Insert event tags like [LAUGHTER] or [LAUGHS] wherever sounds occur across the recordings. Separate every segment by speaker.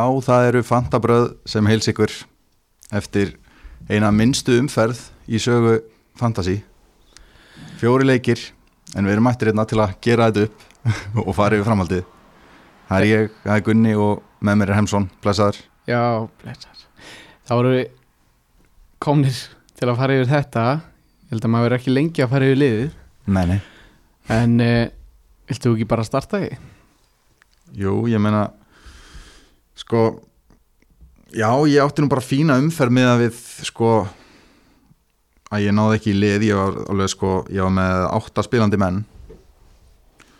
Speaker 1: Já, það eru fantabröð sem heils ykkur eftir eina minnstu umferð í sögu Fantasí fjóri leikir en við erum mættir hérna til að gera þetta upp [LAUGHS] og fara yfir framhaldið. Það er ég, það er Gunni og með mér er Hemsson, blessaður.
Speaker 2: Já, blessar Þá erum við komnir til að fara yfir þetta. Ég held að maður er ekki lengi að fara yfir liðið.
Speaker 1: Nei, nei,
Speaker 2: En uh, viltu ekki bara starta því?
Speaker 1: jú, ég meina sko já, ég átti nú bara fína umferð með að við sko að ég náði ekki í lið, ég var alveg sko, ég var með átta spilandi menn.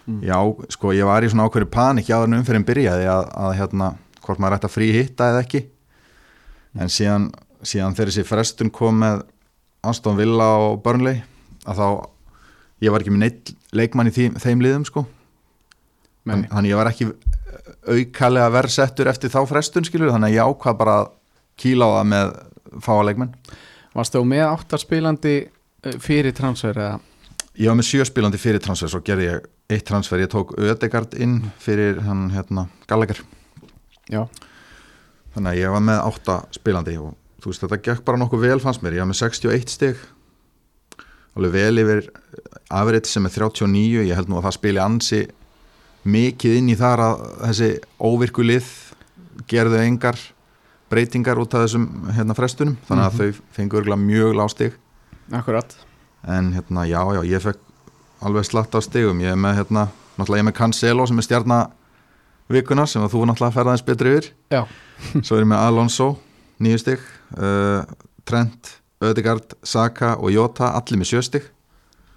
Speaker 2: Mm.
Speaker 1: Já, sko, ég var í svona ákveðri panik áður en umferðin byrjaði að, að hérna, hvort maður ætti að frí hitta eða ekki. En síðan, síðan þegar þessi frestun kom með Aston Villa og Burnley að þá, ég var ekki með neitt leikmann í því, þeim liðum sko. Þannig ég var ekki aukalega verðsettur eftir þá frestun skilur, þannig að ég ákvað bara að kýla á það með fáa leikmenn.
Speaker 2: Varst þú með áttarspilandi uh, fyrir transfer eða?
Speaker 1: Ég var með sjö spilandi fyrir transfer svo gerði ég eitt transfer, ég tók Ödegard inn fyrir hann hérna Gallagher.
Speaker 2: Já.
Speaker 1: Þannig að ég var með átta spilandi og þú veist þetta gekk bara nokkuð vel fannst mér. Ég var með 61 stig. Alveg vel yfir afrið sem er 39, ég held nú að það spili ansi mikið inn í þar að þessi óvirku lið gerðu engar breytingar út af þessum hérna frestunum. Þannig að
Speaker 2: Mhm.
Speaker 1: þau fengur örgulega mjög lág stig.
Speaker 2: Akkurat
Speaker 1: en hérna já já, ég fekk alveg slatt á stigum, ég er með hérna náttúrulega ég er með Cancelo sem er stjarnar vikuna sem þú náttúrulega ferðaðins betri yfir.
Speaker 2: Já. [LAUGHS]
Speaker 1: Svo er ég með Alonso, nýju stygg, uh, Trent, Ödegard, Saka og Jota, allir með sjö stygg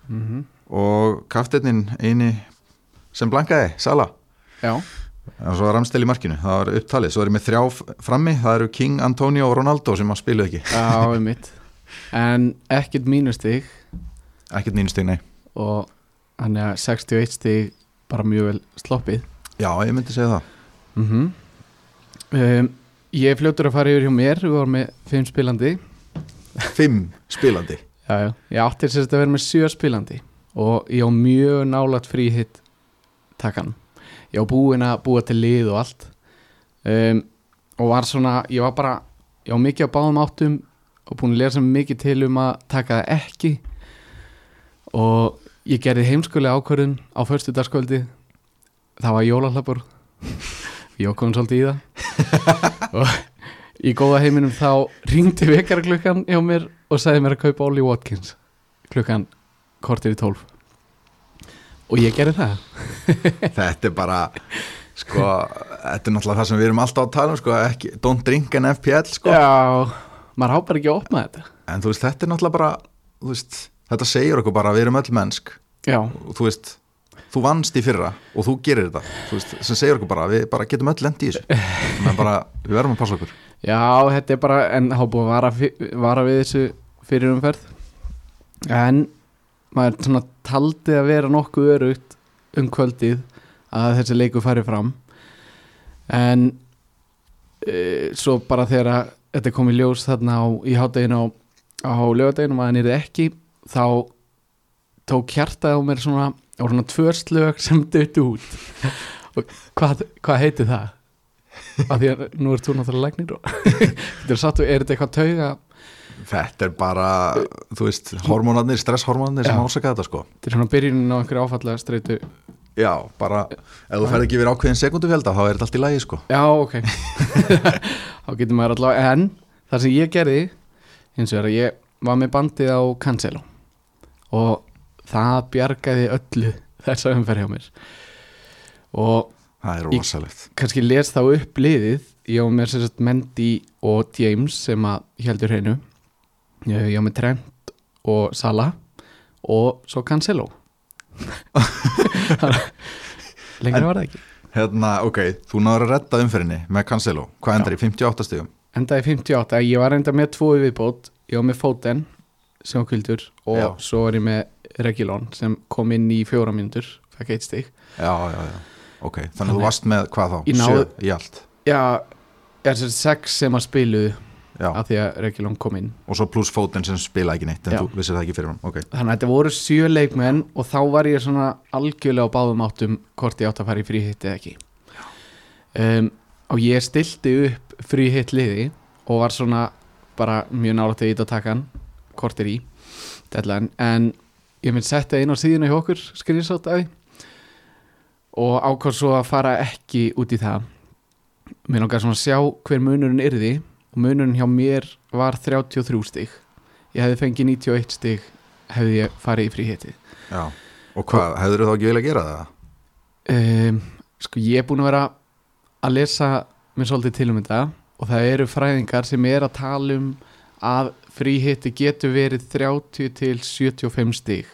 Speaker 2: mm
Speaker 1: og kaftetnin eini sem blankaði, Sala.
Speaker 2: Já
Speaker 1: Og svo Ramstel í markinu, það var upptalið. Svo er ég með þrjá frammi, það eru King, Antonio og Ronaldo sem að spilu ekki.
Speaker 2: Já, um mitt En ekkert mínustig
Speaker 1: Ekkert stygg, nei.
Speaker 2: og hann er 61 stig bara mjög vel sloppið
Speaker 1: Já, ég myndi segja það.
Speaker 2: mm um, Ég fljótur að fara yfir hjá mér við varum með 5 spilandi
Speaker 1: Fimm spilandi.
Speaker 2: já, já. Ég átti sérst að vera með 7 spilandi og ég á mjög nálat frí hitt takkan ég á búin að búa til lið og allt. Um, og var svona ég var bara, ég á mikið á báðum áttum og búin að lesa mikið til um að taka það ekki. Og ég gerði heimskulega ákvörðun á förstu dagskvöldi það var jólahlapur ég [LAUGHS] okkur svolítið í það. [LAUGHS] Og í góða heiminum þá ringdi vekarklukkan hjá mér og sagði mér að kaupa Ollie Watkins klukkan kortir í tólf og ég gerði það. [LAUGHS]
Speaker 1: Þetta er bara, sko, þetta er náttúrulega það sem við erum alltaf að tala um, sko, ekki, don't drink an FPL, sko.
Speaker 2: já, maður hápar ekki að opna þetta.
Speaker 1: En þú veist, þetta er náttúrulega bara, veist, þetta segir okkur bara við erum öll mennsk.
Speaker 2: Já,
Speaker 1: og þú veist, þú vannst í fyrra og þú gerir þetta, þú veist, sem segir okkur bara við bara getum öll lendi í þessu. Að bara, við verðum að passa okkur.
Speaker 2: Já, þetta er bara en búið að vara, vara við þessu fyrir umferð. En maður svona taldi að vera nokkuð örugt um kvöldið að þessi leiku fari fram. En e, svo bara þegar þetta kom í ljós þarna á, í hátteginu á, á lögadeginu að hann er ekki þá tók hjartað á mér svona á svona tvö slög sem döttu út. Og hvað, hvað heiti það? af því að nú ert þú náttúrulega læknir og [LAUGHS] er er þetta eitthvað tauga
Speaker 1: þetta er bara, þú veist, hormónarnir stresshormónarnir sem ásaka þetta sko.
Speaker 2: Þetta er svona byrjunin á einhverju áfallega streitu.
Speaker 1: Já, bara, ef þú ferð ekki yfir ákveðin sekundufjölda, þá er þetta allt í lagi sko.
Speaker 2: Já, ok. [LAUGHS] Þá getur maður allavega, en það sem ég gerði hins vegar að ég var með bandið á Cancelo. Og það bjargaði öllu [LAUGHS] þessa umferð hjá mér. Og
Speaker 1: það er rosalegt.
Speaker 2: kannski les þá upp liðið. Ég var með sér sett Mendy og James sem að heldur hreinu ég var með Trent og Salah og svo Cancelo. [LAUGHS] Lengra
Speaker 1: En-
Speaker 2: var það ekki.
Speaker 1: hérna, ok, þú náður að redda umferðinni með Cancelo, hvað endar í 58 stigum?
Speaker 2: Endaði 58, ég var enda með tvo í viðbót. Ég var með Foden sem var kvildur og
Speaker 1: Já.
Speaker 2: svo var ég með Regilon sem kom inn í fjóra mínútur fekk eitt stig.
Speaker 1: Já, já, já, ok, þannig að þú varst með hvað þá,
Speaker 2: Ég náði-
Speaker 1: sjö í allt?
Speaker 2: Já, er sér sex sem að spiluðu af því að Regilon kom inn.
Speaker 1: Og svo pluss fótinn sem spila ekki neitt en
Speaker 2: Já.
Speaker 1: þú vissir það ekki fyrir hann, ok.
Speaker 2: Þannig að þetta voru sjö leikmenn og þá var ég svona algjörlega á báðum áttum hvort ég átt að fara í fríhitt eða ekki. Um, og ég stilti upp frí hitt liði og var svona bara mjög nálægt að ít að taka hann kortir í deadline, en ég mynd setja inn á síðuna hjá okkur screenshot af því. Og ákvæð svo að fara ekki út í það. Mér langar svona að sjá hver munurinn yrði og munurinn hjá mér var 33 stig ég hefði fengið 91 stig hefði ég farið í frí hitti
Speaker 1: Já. Og hvað, hefur þú þá ekki vilja gera það?
Speaker 2: um, sko ég er búin að vera að lesa mér svolítið til um þetta og það eru fræðingar sem er að tala um að fríhitti getur verið 30 til 75 stig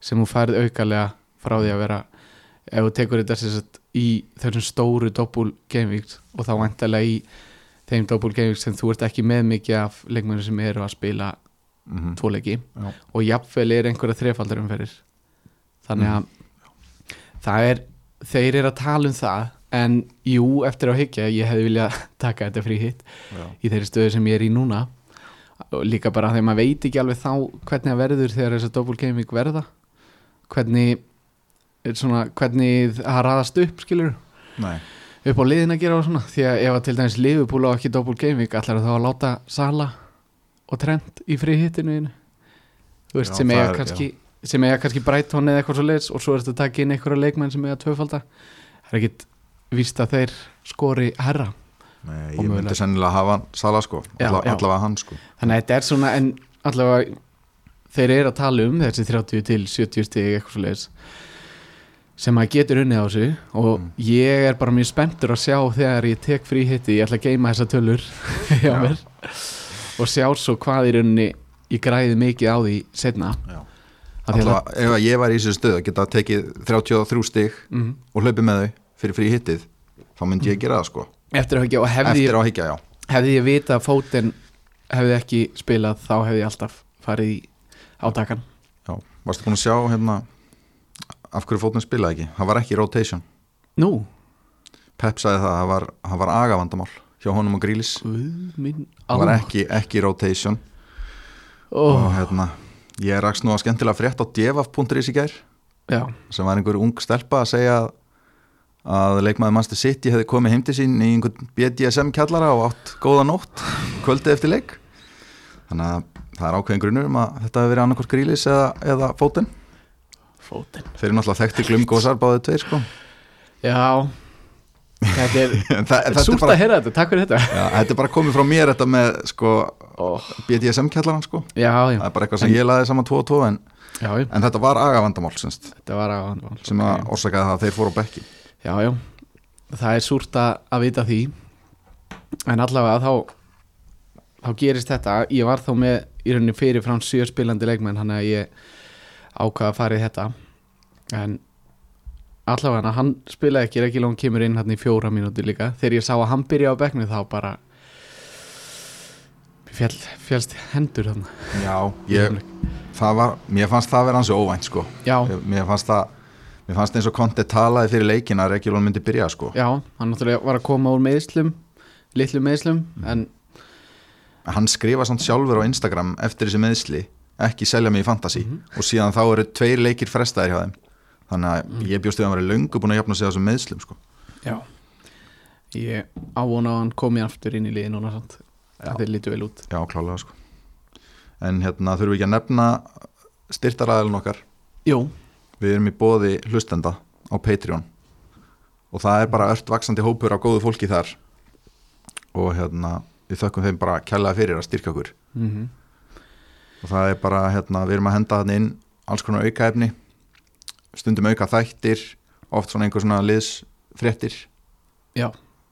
Speaker 2: sem þú færið aukalega frá því að vera ef þú tekur þetta í þessum stóru doppul gamevíks og þá vantarlega í þeim gamevíks sem þú ert ekki með mikið af leikmennir sem eru að spila
Speaker 1: Mm
Speaker 2: tvo leiki.
Speaker 1: Já.
Speaker 2: og jafnvel er einhverja þrefaldar umferðir. Þannig að það er, þeir eru að tala um það en jú, eftir að higgja ég hefði viljað [LAUGHS] taka þetta frí hitt í þeirri stöðu sem ég er í núna. Og líka bara þegar maður veit ekki alveg þá hvernig það verður þegar þess að double gaming verða. Hvernig er svona, hvernig það raðast upp skilur
Speaker 1: Nei,
Speaker 2: upp á liðin að gera og svona því að ef að til dæmis Liverpool á ekki double gaming allar þá að láta Sala og Trent í frí hittinu þínu. þú veist
Speaker 1: Já,
Speaker 2: sem eiga kannski sem eiga kannski Brighton eða eitthvað svo leiðs og svo er þetta að taka inn einhverja leikmenn sem eiga tvöfalda. Það er ekkit víst að þeir skori herra
Speaker 1: Nei ég myndi sennilega hafa hann Sala sko,
Speaker 2: Já,
Speaker 1: Alla,
Speaker 2: já.
Speaker 1: allavega hann sko.
Speaker 2: Þannig að þetta er svona en allavega þeir eru að tala um þessi 30 til 70 stig eitthvað svo leiðis sem maður getur unnið á þessu og
Speaker 1: Mm.
Speaker 2: ég er bara mjög spenntur að sjá þegar ég tek frí hitti, ég ætla að geima þessa tölur [LAUGHS] hjá
Speaker 1: Já.
Speaker 2: mér og sjá svo hvað í rauninni ég græði mikið á því setna
Speaker 1: Já.
Speaker 2: Af því að
Speaker 1: Allavega, ef að ég var í þessu stöð að geta tekið 33 stig
Speaker 2: Mhm.
Speaker 1: og hlaupið með þau fyrir frí hittið þá myndi ég gera það sko
Speaker 2: eftir að ekki og hefði, ég,
Speaker 1: á higgja, já
Speaker 2: hefði ég vita að fótinn hefði ekki spilað þá hefði ég alltaf farið í átakan
Speaker 1: Já, varstu búin að sjá hérna af hverju fótinn spilaði ekki? Það var ekki rotation.
Speaker 2: Nú,
Speaker 1: Pep sagði það, það var, það var agavandamál hjá honum og Grílis það var ekki, ekki rotation.
Speaker 2: Ó,
Speaker 1: og hérna ég rakst nú að skemmtilega frétt á devaf.is í gær.
Speaker 2: Já,
Speaker 1: sem var einhver ung stelpa að segja að, að leikmaður Manchester City hefði komið heim til sín í einhvern BDSM kjallara og átt góða nótt kvöldið eftir leik. Þannig að það er ákveðin grunur um að þetta hefði verið annarkort Grílis eða, eða fótinn
Speaker 2: fótinn.
Speaker 1: Þeir eru náttúrulega þekktir glumgósar báðið tveir sko.
Speaker 2: Já, þetta er [LAUGHS]
Speaker 1: En er bara,
Speaker 2: að heyra þetta, takk fyrir þetta.
Speaker 1: Já, þetta er bara komið frá mér þetta með sko,
Speaker 2: oh,
Speaker 1: BDSM kjallaran sko.
Speaker 2: Já, já,
Speaker 1: það er bara eitthvað sem ég laði saman 2 og 2 en, en þetta var agavandamál
Speaker 2: þetta var að
Speaker 1: sem að orsakaði það að þeir fóru á bekki
Speaker 2: já, já, það er súrt að, vita því. En allavega þá þá gerist þetta, ég var þá með í rauninni fyrir frá sjö spilandi leikmenn hann að ég ákvaða að fara í þetta. En allavega hann spilaði ekki ekki langt kemur inn hann í fjóra mínútur líka. Þegar ég sá að hann byrja á bekknu þá bara fjall, fjallst hendur hann
Speaker 1: já, ég, það var mér fannst það vera hansi óvænt sko.
Speaker 2: Já,
Speaker 1: mér fannst það mér fannst eins og Conte talaði fyrir leikin að Regulon myndi byrja sko.
Speaker 2: Já, hann náttúrulega var að koma úr meðslum litlu meðslum en
Speaker 1: hann skrifa samt sjálfur á Instagram eftir þessi meðsli ekki selja mig í fantasy. Og síðan þá eru tveir leikir frestaðir hjá þeim. Þannig að ég bjóst við að hann verið löngu búin að jafna sig á þessum meðslum sko.
Speaker 2: Já. Ég ávona að hann komi aftur inn í liði núna sant?
Speaker 1: Já.
Speaker 2: þeir lítu vel út.
Speaker 1: Já, klálega sko. En hérna þurfum við ekki að nefna styrtaræðilin okkar?
Speaker 2: Jú,
Speaker 1: við erum í bóði hlustenda á Patreon. Og það er bara ört vaksandi hópur af góðu fólki þar. Og hérna við þökkum þeim bara kælega fyrir að styrka okkur.
Speaker 2: Mm
Speaker 1: og það er bara hérna, við erum að henda þannig inn alls konar aukaefni stundum auka þættir oft svona einhver svona liðsfréttir.
Speaker 2: Já.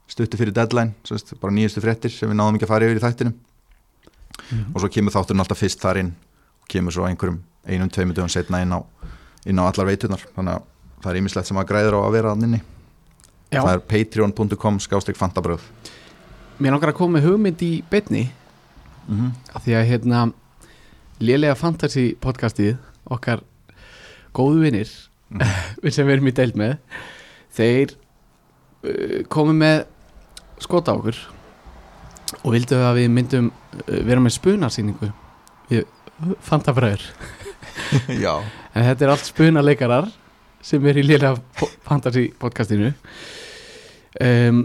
Speaker 1: Stutti fyrir deadline, svo veist, bara nýjustu fréttir sem við náðum ekki að fara yfir í þættinum.
Speaker 2: Mhm.
Speaker 1: og svo kemur þátturinn alltaf fyrst þar inn og kemur svo einhverjum einum, tveimur dögum setna inn á, inn á allar veitunar þannig að það er ýmislegt sem að græður á að vera þannig inni.
Speaker 2: Já,
Speaker 1: það er patreon.com skástrík fantabröð
Speaker 2: mér langar að koma með hugmynd í beinni.
Speaker 1: Mm -hmm.
Speaker 2: því að hérna lélega fantasy podcastið okkar góðu vinnir
Speaker 1: Mhm. [LAUGHS]
Speaker 2: sem við erum í deild með þeir uh, komu með skota okkur og vildu að við myndum uh, vera með spunarsýningu við fantafræður [LAUGHS] en þetta er allt spunaleikarar sem er í lélega po- fantasy podcastinu. Um,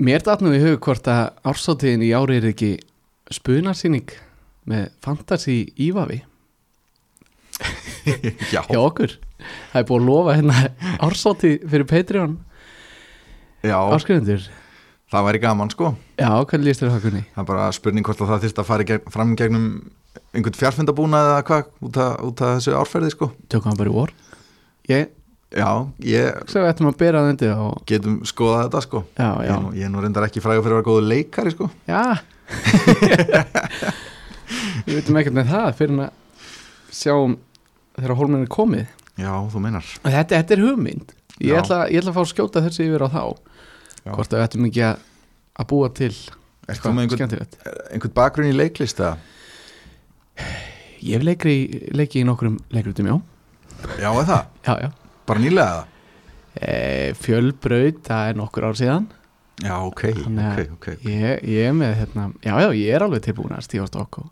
Speaker 2: Mér datt nú í hug hvort að ársáttíðin í ári er ekki spunarsýning með fantasy ívafi? [LAUGHS]
Speaker 1: Já,
Speaker 2: hjá okkur. Það er búið að lofa hérna ársáttíð fyrir Patreon.
Speaker 1: Já.
Speaker 2: Áskrifundur
Speaker 1: það væri gaman sko.
Speaker 2: Já, hvernig líst þér það kunni?
Speaker 1: Það er bara spurning hvort að það þyrst að fara gegn, fram gegnum einhvern fjárfundabúna eða hvað út af, út af þessu árferði sko.
Speaker 2: Tökum hann bara í vor. Ég?
Speaker 1: Já, ég
Speaker 2: við ættum að bera það undir og
Speaker 1: getum skoðað þetta sko.
Speaker 2: Já,
Speaker 1: Ég,
Speaker 2: já
Speaker 1: ég er nú reyndar ekki frægur fyrir að vera góðu leikari sko.
Speaker 2: Já [LAUGHS] [LAUGHS] Við veitum ekkert með það fyrir að sjáum þegar hólminn er komið.
Speaker 1: Já, þú meinar.
Speaker 2: Þetta, þetta er hugmynd. Ég ætla, ég ætla að fá að skjóta þessi yfir á þá.
Speaker 1: Já.
Speaker 2: Hvort að við ættum ekki að, að búa til
Speaker 1: Ert þú með einhvern,
Speaker 2: skemmtilegt.
Speaker 1: einhvern bakgrunn í leiklist eða?
Speaker 2: Ég hef leikri, leiki í nokkrum leikrutum, já.
Speaker 1: Já, er það?
Speaker 2: Já, já.
Speaker 1: Bara nýlega eða?
Speaker 2: e, Fjölbraut, það er nokkur ár síðan.
Speaker 1: Já, ok,
Speaker 2: Þannig
Speaker 1: ok, ok
Speaker 2: ég, ég er með, hérna, já, já, ég er alveg tilbúin að stífast okkur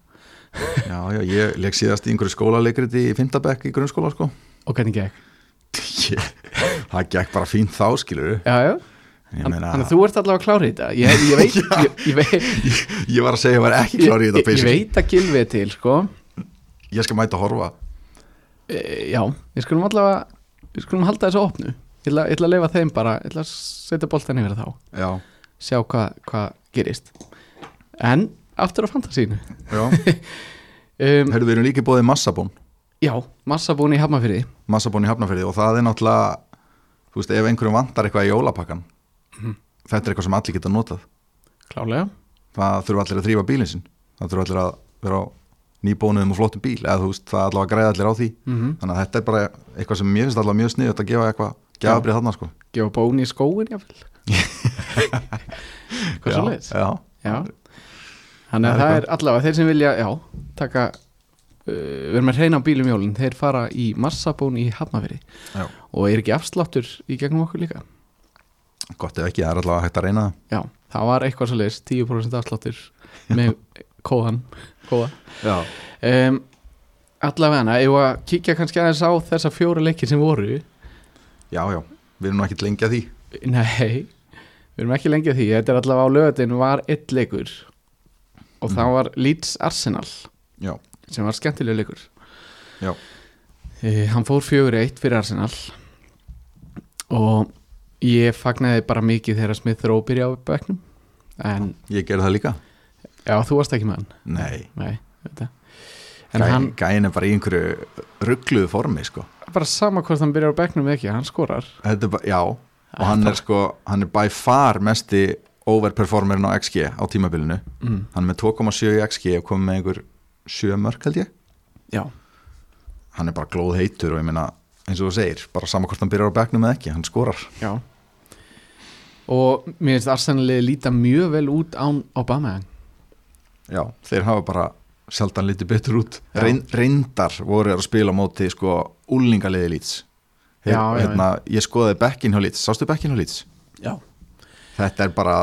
Speaker 1: Já, já, ég leik síðast í einhverju skólaleikriti í Findabekk í grunnskóla sko.
Speaker 2: Og hvernig gekk?
Speaker 1: ég, Það gekk bara fínt þá, skilur
Speaker 2: Já, já, þannig að þú ert allavega klár í þetta. Ég, ég veit, [LAUGHS] ég, ég, veit
Speaker 1: ég var að segja að ég var ekki klár í þetta
Speaker 2: ég veit að gilvið til, sko.
Speaker 1: Ég skal mæta að horfa.
Speaker 2: E, Já, við skulum allavega Við skulum halda þessu opnu. Ég ætla, ætla að leifa þeim bara, ég ætla að setja boltan yfir þá.
Speaker 1: Já,
Speaker 2: Sjá hvað hva gerist. En, aftur á fantasínu. [LAUGHS] Um,
Speaker 1: Herðu, við erum líka bóðið massabón
Speaker 2: Já, massabún í Hafnafyrði
Speaker 1: Massabón í Hafnafyrði og það er náttúrulega Þú veist, ef einhverjum vantar eitthvað í jólapakkan
Speaker 2: Mhm.
Speaker 1: Þetta er eitthvað sem allir geta notað.
Speaker 2: Klálega
Speaker 1: Það þurfa allir að þrýfa bílinn sinn. Það þurfa allir að vera á nýbónuðum og flottum bíl eða þú veist, það er allavega að græða allir á því.
Speaker 2: Mm
Speaker 1: Þannig að þetta er bara eitthvað sem mér finnst allavega mjög sniðut að gefa eitthvað Gjafabrið þarna sko.
Speaker 2: Gefa bón í skóin, jáfnvel [LAUGHS] Hvað svo leiðis?
Speaker 1: Já,
Speaker 2: Já Þannig að
Speaker 1: Það er
Speaker 2: það er allavega þeir sem vilja, já, taka uh, við erum að reyna á bílum jólin þeir fara í massabón í Hafnafyrði
Speaker 1: já.
Speaker 2: og er ekki afsláttur í gegnum okkur líka.
Speaker 1: Gott ef ekki, það er allavega hægt að reyna það.
Speaker 2: Já, það var eitthvað svo leiðis 10% afsláttur með [LAUGHS] kóðan kóða
Speaker 1: Já,
Speaker 2: um, Allavega hana, ég var að kíkja kannski aðeins á þessa fjóra leikir sem voru.
Speaker 1: Já, já, við erum ekki lengja því.
Speaker 2: Nei, við erum ekki lengi að því. Þetta er allavega á lögatinu var eitt leikur og það
Speaker 1: Mhm.
Speaker 2: var Leeds Arsenal
Speaker 1: Já,
Speaker 2: sem var skemmtilega leikur.
Speaker 1: Já.
Speaker 2: e, Hann fór fjögur eitt fyrir Arsenal. Og ég fagnaði bara mikið þegar Smith Rowe byrja á bekknum. En
Speaker 1: ég gerði það líka.
Speaker 2: Já, þú varst ekki með hann?
Speaker 1: Nei,
Speaker 2: Nei, þetta En
Speaker 1: Gæ,
Speaker 2: hann,
Speaker 1: gæin er bara í einhverju ruggluðu formi sko.
Speaker 2: Bara sama hvort hann byrjar á bekknum eða ekki, hann skorar.
Speaker 1: Þetta er bara, já, og hann er sko hann er by far mesti overperformerin á XG á tímabilinu.
Speaker 2: Mm,
Speaker 1: hann er með 2,7 í XG og komið með einhver 7 mörg held ég.
Speaker 2: Já,
Speaker 1: hann er bara glóð heitur og ég meina eins og þú segir, bara sama hvort hann byrjar á bekknum eða ekki hann skorar.
Speaker 2: Já. Og mér finnst Arsenalið líta mjög vel út án Obama
Speaker 1: Já, þeir hafa bara sjaldan litið betur út. Reyn, reyndar voru að spila móti sko
Speaker 2: Já, já,
Speaker 1: hérna, ég skoðaði bekkin hjá lýts sástu bekkin hjá lýts?
Speaker 2: Já
Speaker 1: Þetta er bara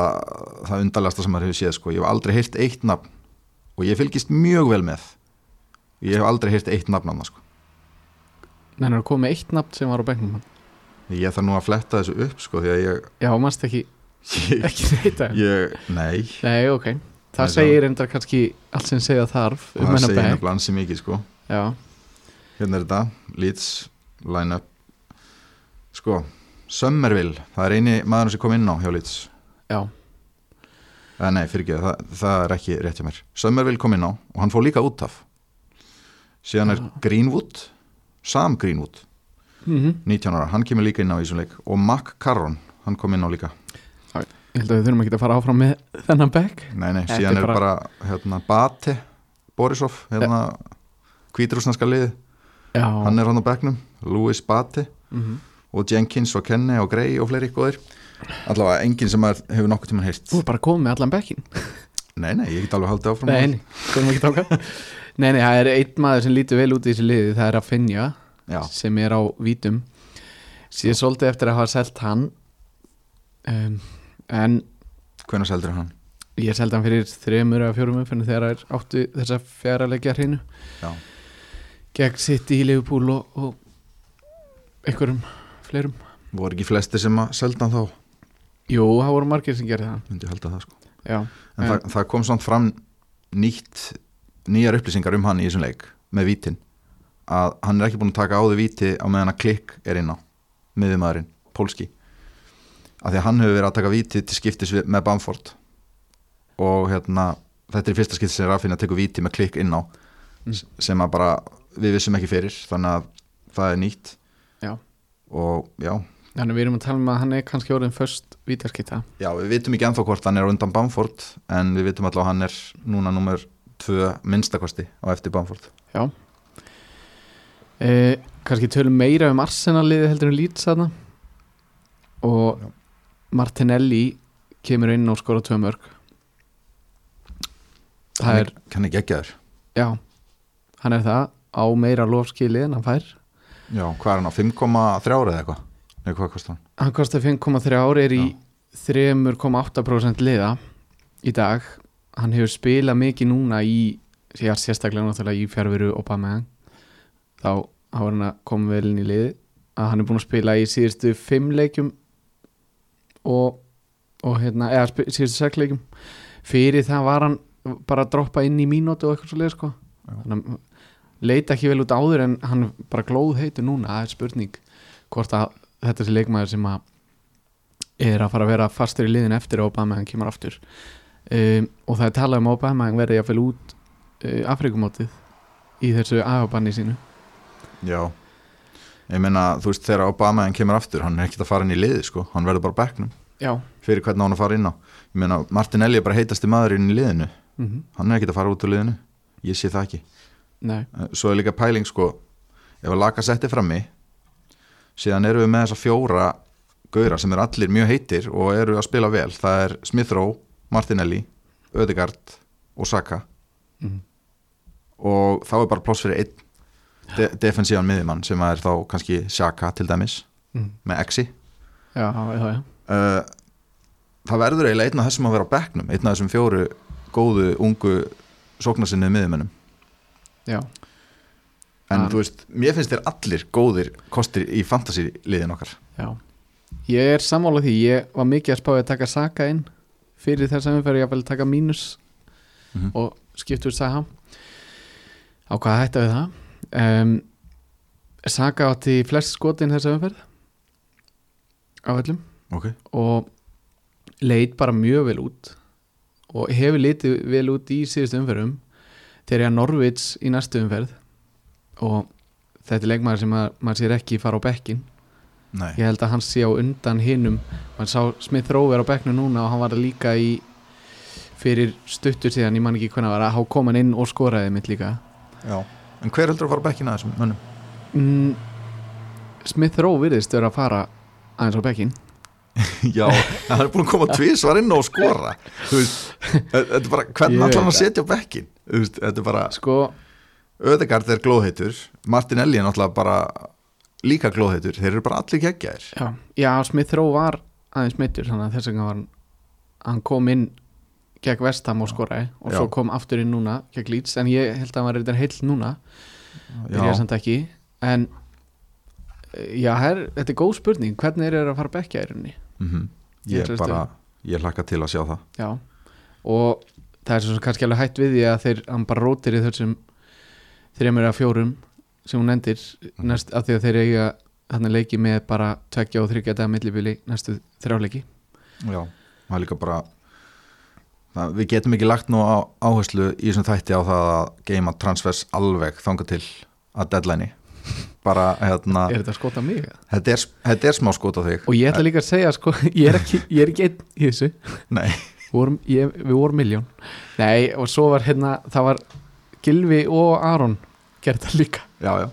Speaker 1: það undarlegasta sem maður hefur séð sko. ég hef aldrei heyrt eitt nafn og ég fylgist mjög vel með. Ég hef aldrei heyrt eitt nafn annað sko.
Speaker 2: Nei, hann er komið eitt nafn sem var á bekknum
Speaker 1: ég þarf nú að fletta þessu upp sko, ég,
Speaker 2: Já, mannst ekki,
Speaker 1: ég,
Speaker 2: ekki neyta
Speaker 1: ég nei,
Speaker 2: Nei, ok. Það
Speaker 1: Nei,
Speaker 2: segir reyndar kannski allt sem segja þarf um
Speaker 1: það segir nefnilega ansi mikið sko.
Speaker 2: Já,
Speaker 1: hérna er þetta, Leeds line-up sko, Summerville það er eini maður sem kom inn á hjá Leeds.
Speaker 2: Já,
Speaker 1: eða nei, fyrir ekki, það, það er ekki rétt hjá mér. Summerville kom inn á og hann fór líka út af. Síðan er
Speaker 2: Já.
Speaker 1: Greenwood Sam Greenwood
Speaker 2: mm
Speaker 1: 19 ára, hann kemur líka inn á í þessum leik. Og Mac Carron, hann kom inn á líka.
Speaker 2: Ég held að við þurfum ekki að fara áfram með þennan bekk
Speaker 1: nei, nei, síðan
Speaker 2: er
Speaker 1: er bara,
Speaker 2: bara-
Speaker 1: hérna, Bate Borisov, hérna hvítrúsnarska liði,
Speaker 2: Já,
Speaker 1: hann er hann á bekknum Louis Bate.
Speaker 2: Mm
Speaker 1: og Jenkins og Kenne og Gray og fleiri góðir. Allavega enginn sem hefur nokkuð tíma heyrt.
Speaker 2: Þú er bara komið með allan bekkin
Speaker 1: nei, nei, ég get alveg haldið áfram
Speaker 2: Nei, nei, Nei, nei, það er einn maður sem lítur vel út í þessu liði Það er að finja
Speaker 1: já,
Speaker 2: sem er á vítum. Síðan svolítið eftir að hafa selt hann um, En
Speaker 1: hvenær seldur hann?
Speaker 2: ég seldi hann fyrir þremur eða fjórum umfennu þegar það er áttu þessa fjara leikja hreinu. Gegn sitt í Liverpool og, og einhverjum fleirum.
Speaker 1: Voru ekki flesti sem að selda þá?
Speaker 2: Jú, það voru margir sem gerði það.
Speaker 1: Það sko.
Speaker 2: Já,
Speaker 1: en
Speaker 2: En-
Speaker 1: það, það kom samt fram nýtt nýjar upplýsingar um hann í þessum leik með vítin. Að hann er ekki búin að taka áður víti á meðan að klikk er inn á miðumæðurinn, Pólski. Af því að hann hefur verið að taka víti til skiptis við, með Bamford. Og hérna þetta er fyrsta skipti sem Rafinha tekur víti með klikk inn á
Speaker 2: Mm.
Speaker 1: sem að bara við vissum ekki fyrir þannig að það er nýtt.
Speaker 2: Já.
Speaker 1: Og já,
Speaker 2: þannig við erum að tala um að hann er kannski orðin först vítarskita
Speaker 1: Já, við vitum ekki ennþá hvort hann er undan Bamford en við vitum allavega að hann er núna nummer tvö minnstakosti á eftir Bamford.
Speaker 2: Já. Eh, Kannski tölum meira um Arsenal-liði heldur en Leeds þarna. Og
Speaker 1: Já.
Speaker 2: Martinelli kemur inn og skora tvö mörg Það er,
Speaker 1: ekki ekki þér
Speaker 2: já. Hann er það á meira lofskilið en hann fær
Speaker 1: Já, hvað er hann á 5,3 eða eitthvað? Nei, hvað kostar hann?
Speaker 2: Hann kostar 5,3 ár er í 3,8% liða í dag hann hefur spilað mikið núna í já, sérstaklega náttúrulega í fjárveru Obama þá hafa hann að koma vel inn í liði að hann er búin að spila í síðustu 5 leikjum og, og hérna, eða síðustu 6 leikjum fyrir það var hann bara að droppa inn í mínútu og eitthvað svo leið sko
Speaker 1: Já.
Speaker 2: þannig að leita ekki vel út áður en hann bara glóð heitur núna, það er spurning hvort að þetta sé leikmaður sem að er að fara að vera fastur í liðin eftir að Obama hann kemur aftur. Um, og það er talað um að Obama hann verði jafnvel út uh, Afrikumótið í þessu agabanni sínu.
Speaker 1: Já. Ég meina, þú veist, þegar Obama hann kemur aftur hann er ekkert að fara inn í liði, sko. Hann verður bara á bekknum.
Speaker 2: Já.
Speaker 1: Fyrir hvernig hann að fara inn á. Ég meina, Martinelli er bara heitasti maður inn í liðinu.
Speaker 2: Mm
Speaker 1: hann er ekkert að fara út úr liðinu. Ég sé það ekki
Speaker 2: Nei,
Speaker 1: Svo er líka pæling, sko ef að laka setti frammi síðan erum við með þessa fjóra gauðra sem eru allir mjög heitir og eru að spila vel. Það er Smith Rowe, Martinelli Ödegard og Saka.
Speaker 2: Mm.
Speaker 1: og þá er bara pláss fyrir einn de defensívan miðjumann sem er þá kannski Saka til dæmis
Speaker 2: Mm.
Speaker 1: með Exi.
Speaker 2: Já, já, já
Speaker 1: uh, það verður eiginlega einn af þessum að vera á bekknum einn af þessum fjóru góðu ungu sóknarsinnið miðjumennum
Speaker 2: Já,
Speaker 1: en þú veist, mér finnst þér allir góðir kostir í fantasy-liðin okkar.
Speaker 2: Já. Ég er sammála því, ég var mikið að spáði að taka Saka inn fyrir þess að umferði ég að taka mínus
Speaker 1: Mhm.
Speaker 2: og skiptu úr Saha. Á hvað hætta við það? Um, Saka átti flest skotin þess að umferð á öllum.
Speaker 1: Ok,
Speaker 2: og leit bara mjög vel út og hefur litið vel út í síðustu umferðum þegar ég að Norvits í næstu umferð og þetta er leikmaður sem að, maður sér ekki fara á bekkin
Speaker 1: nei.
Speaker 2: Ég held að hann sé á undan hinnum maður sá Smith Rowe er á bekknu núna og hann var líka í fyrir stuttur síðan, ég man ekki hvernig var að há kom hann inn og skoraði mitt líka.
Speaker 1: Já. en hver heldur að fara á þessum mönnum?
Speaker 2: mm, Smith Rowe virðist vera að fara aðeins á bekkin [LAUGHS]
Speaker 1: Já, hann er búin að koma tvisvar inn og skora. Veist, þetta er bara hvernig
Speaker 2: Ég
Speaker 1: ætlar hann að setja á bekkin þetta er bara,
Speaker 2: sko,
Speaker 1: Ödegard er glóðheitur Martinelli er náttúrulega bara líka glóðheitur, þeir eru bara allir geggjaðir.
Speaker 2: Já, já Smith Rowe var aðeins að þess vegna var hann hann kom inn gegn Vestham og skoraði og
Speaker 1: Já.
Speaker 2: svo kom aftur inn núna gegn Leeds, en ég held að hann var reyndar heill núna. Byrjaði
Speaker 1: Já,
Speaker 2: samt ekki en já, her, þetta er góð spurning hvernig er það að fara að bekja í rauninni
Speaker 1: mm
Speaker 2: Ég
Speaker 1: ég
Speaker 2: treysti
Speaker 1: bara ég hlakka til að sjá það.
Speaker 2: Já, og það er svo kannski alveg hætt við því að þeir, hann bara rótir í þessum þreymur eða fjórum sem hún endir
Speaker 1: Mhm.
Speaker 2: næst, af því að þeir eiga hann leiki með bara tveggja og þryggja daga millibili næstu þrjáleiki
Speaker 1: Já, það er líka bara það, við getum ekki lagt nú á áherslu í þessum þætti á það að geima transfers alveg þanga til að deadline bara hérna
Speaker 2: er þetta skot á mig?
Speaker 1: þetta er, þetta er smá skot á þig.
Speaker 2: Og ég ætla líka að segja sko, [LAUGHS] ég er ekki, ég er ekki einn í þessu. Vorum, ég, við vorum miljón nei og svo var hérna það var Gilvi og Aron gerði það líka.
Speaker 1: Já, já.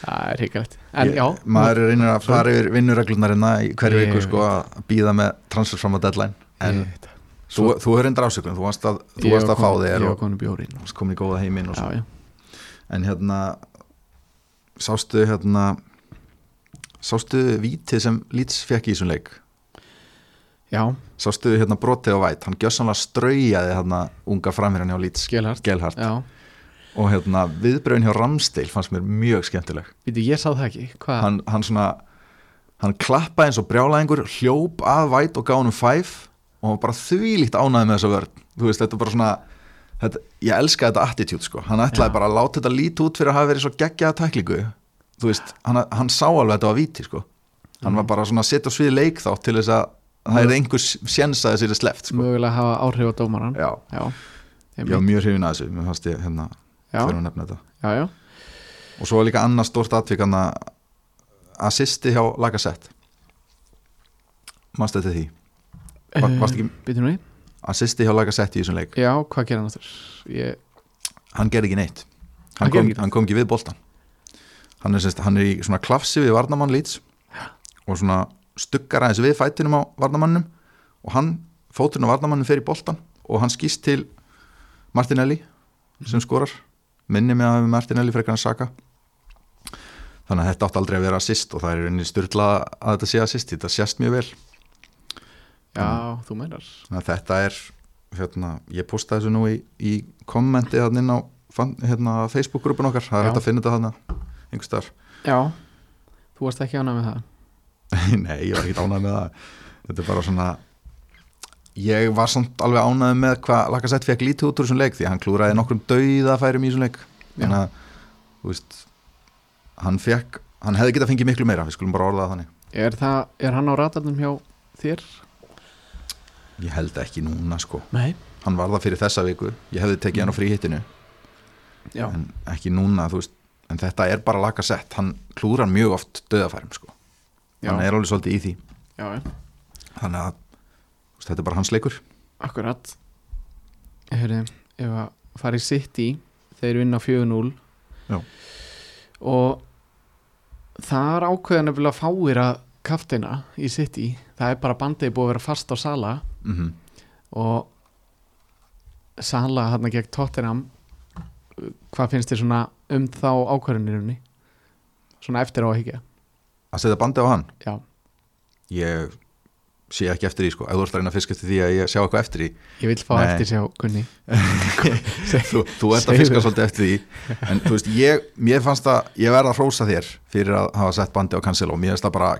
Speaker 2: Það er já,
Speaker 1: maður reynir að fara yfir vinnureglunarina í hverju viku sko að býða með transfer fram á deadline. En
Speaker 2: ég,
Speaker 1: þú, þú er reyndar ásökun, þú varst að, þú varst
Speaker 2: var
Speaker 1: að fá þér og
Speaker 2: komin í
Speaker 1: góða heiminn svo. en hérna sástu hérna sástu vítið sem Leeds fekk í þessum leik?
Speaker 2: Já,
Speaker 1: sástu hérna brotið á væt hann gjössanlega straujaði hérna unga framherjan hjá Leeds.
Speaker 2: Gelhart já,
Speaker 1: og hérna viðbröðin hjá Ramsdale fannst mér mjög skemmtileg.
Speaker 2: Víti, ég sá það ekki. Hvað,
Speaker 1: hann, hann svona hann klappaði eins og brjálæðingur hljóp að væt og gaf hann um fæf og hann bara þvílíkt ánæði með þessa vörn. Þú veist, þetta er bara svona þetta, ég elska þetta attitude sko. Hann ætlaði
Speaker 2: Já.
Speaker 1: bara að láta þetta lít út fyrir að hafa verið svo geggjaða tæklingu. Þú veist, hann, hann sá alveg að þetta var víti sko. Hann var bara svona að setja svið leik þá til þess að það er einhver sjens að þessi er sleft sko.
Speaker 2: mögulega hafa áhrif á dómaran
Speaker 1: já,
Speaker 2: já,
Speaker 1: ég var mjög hrifin að þessu mér fannst ég hérna,
Speaker 2: já,
Speaker 1: fyrir að nefna þetta.
Speaker 2: Já, já.
Speaker 1: og svo var líka annars stórt atvik hann að assisti hjá Lagasett mannstu þetta því? Var- varstu ekki-
Speaker 2: Býtum við?
Speaker 1: Assisti hjá Lagasett í þessum leik.
Speaker 2: Já, hvað gerir hann aftur? Ég,
Speaker 1: hann gerði ekki neitt.
Speaker 2: Hann
Speaker 1: hann,
Speaker 2: gerði
Speaker 1: kom,
Speaker 2: ekki
Speaker 1: hann kom ekki við boltan hann er, semst, hann er í svona klafsi við varnamann lýts og svona stuggar aðeins við fætinum á varnamannum og hann, fóturinn á varnamannum fer í boltan og hann skýst til Martinelli sem skorar. Minni með að Martinelli frekar en Saka. Þannig að þetta átti aldrei að vera assist og það er einnig styrla að þetta sé assist. Þetta sést mjög vel
Speaker 2: já, þú meinar.
Speaker 1: þetta er hérna, ég postaði þessu nú í, í kommenti hann inn á hérna, Facebook-grúpun okkar, það er hægt að finna þetta hann einhvers staðar.
Speaker 2: Já, þú varst ekki ánægð með það? [LAUGHS]
Speaker 1: Nei, ég var ekki ánægð með það. Þetta er bara svona Ég var samt alveg ánægð með hvað Lacazette fekk lítið út úr þessum leik því hann klúraði nokkrum dauðafærum í þessum leik. Þannig að, þú veist hann fekk, hann hefði getað fengið miklu meira við skulum bara orða það þannig.
Speaker 2: Er, það, er hann á ratarnum hjá þér?
Speaker 1: Ég held ekki núna sko.
Speaker 2: Nei.
Speaker 1: Hann var það fyrir þessa viku, ég hefði tekið hann á fríhittinu.
Speaker 2: Já,
Speaker 1: en ekki núna, veist. En þetta er bara Lacazette, hann klúrar mjög oft dauðafærum sko,
Speaker 2: já,
Speaker 1: hann er alveg svolítið í því.
Speaker 2: Já,
Speaker 1: þannig að veist, þetta er bara hans leikur.
Speaker 2: Akkurat. Hörðu, ef að fara í City þeir vinna 4-0
Speaker 1: Já.
Speaker 2: og það er ákveðan nefnilega fáir að kaftina í City. Það er bara bandið búið að vera fast á Sala
Speaker 1: mm
Speaker 2: og Sala hann gegn Tottenham hvað finnst þér svona um þá ákvörðunirunni svona eftir á að
Speaker 1: setja bandi á hann?
Speaker 2: Já,
Speaker 1: ég sé ekki eftir því sko, ef þú ert að reyna að fiska eftir því að ég sjá eitthvað eftir því.
Speaker 2: Ég vil fá
Speaker 1: Nei.
Speaker 2: eftir sjá Gunni. [LAUGHS]
Speaker 1: Þú, þú ert að fiska svolítið eftir því. En þú veist, ég, mér fannst að ég verða að hrósa þér fyrir að hafa sett bandi á Cancelo, mér finnst það bara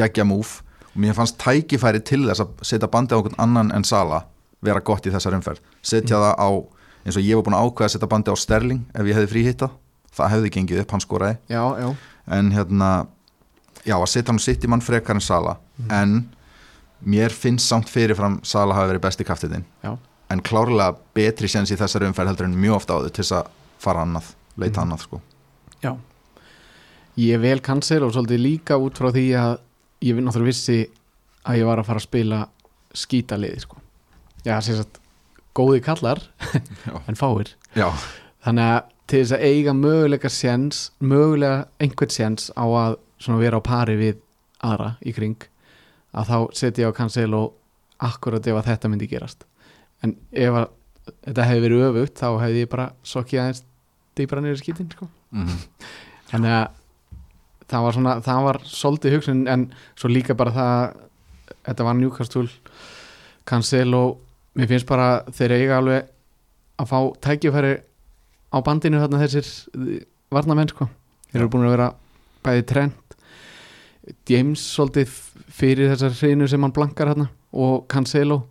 Speaker 1: geggja múf mér fannst tækifæri til þess að setja bandi á einhvern annan en Sala vera gott í þessar umferð. Setja það á, eins og ég var búin að ákveða að setja bandi á Sterling ef ég hefði fríhitta. Það hefði gengið upp, hann skoraði.
Speaker 2: Já, já,
Speaker 1: en hérna já, að setja hann sitt í mann frekar en Sala. En mér finnst samt fyrirfram Sala hafi verið besti kaftiðin
Speaker 2: já,
Speaker 1: en klárlega betri séns í þessari umferð heldur en mjög ofta áður til þess að fara annað leita
Speaker 2: Mhm.
Speaker 1: annað sko.
Speaker 2: Já. ég vel cancel og svolítið líka út frá því að ég náttúrulega vissi að ég var að fara að spila skítaliði sko. Já, sem sagt, góði kallar [LAUGHS] en fáir.
Speaker 1: Já,
Speaker 2: þannig að til þess að eiga möguleika séns, mögulega einhvern séns á að vera á pari við aðra í kring að þá setja ég á cancel og akkurat ef að þetta myndi gerast. En ef að þetta hefði verið öfugt þá hefði ég bara sokkið aðeins dýbra í skítin sko.
Speaker 1: mm
Speaker 2: þannig að það var svona, það var svolítið hugsun en svo líka bara það þetta var Newcastle cancel og mér finnst bara þeir eiga alveg að fá tækifæri á bandinu þarna þessir varnamenn sko. Þeir eru búin að vera bæði trend. James svolítið fyrir þessar hreinu sem hann blankar hérna og Cancelo.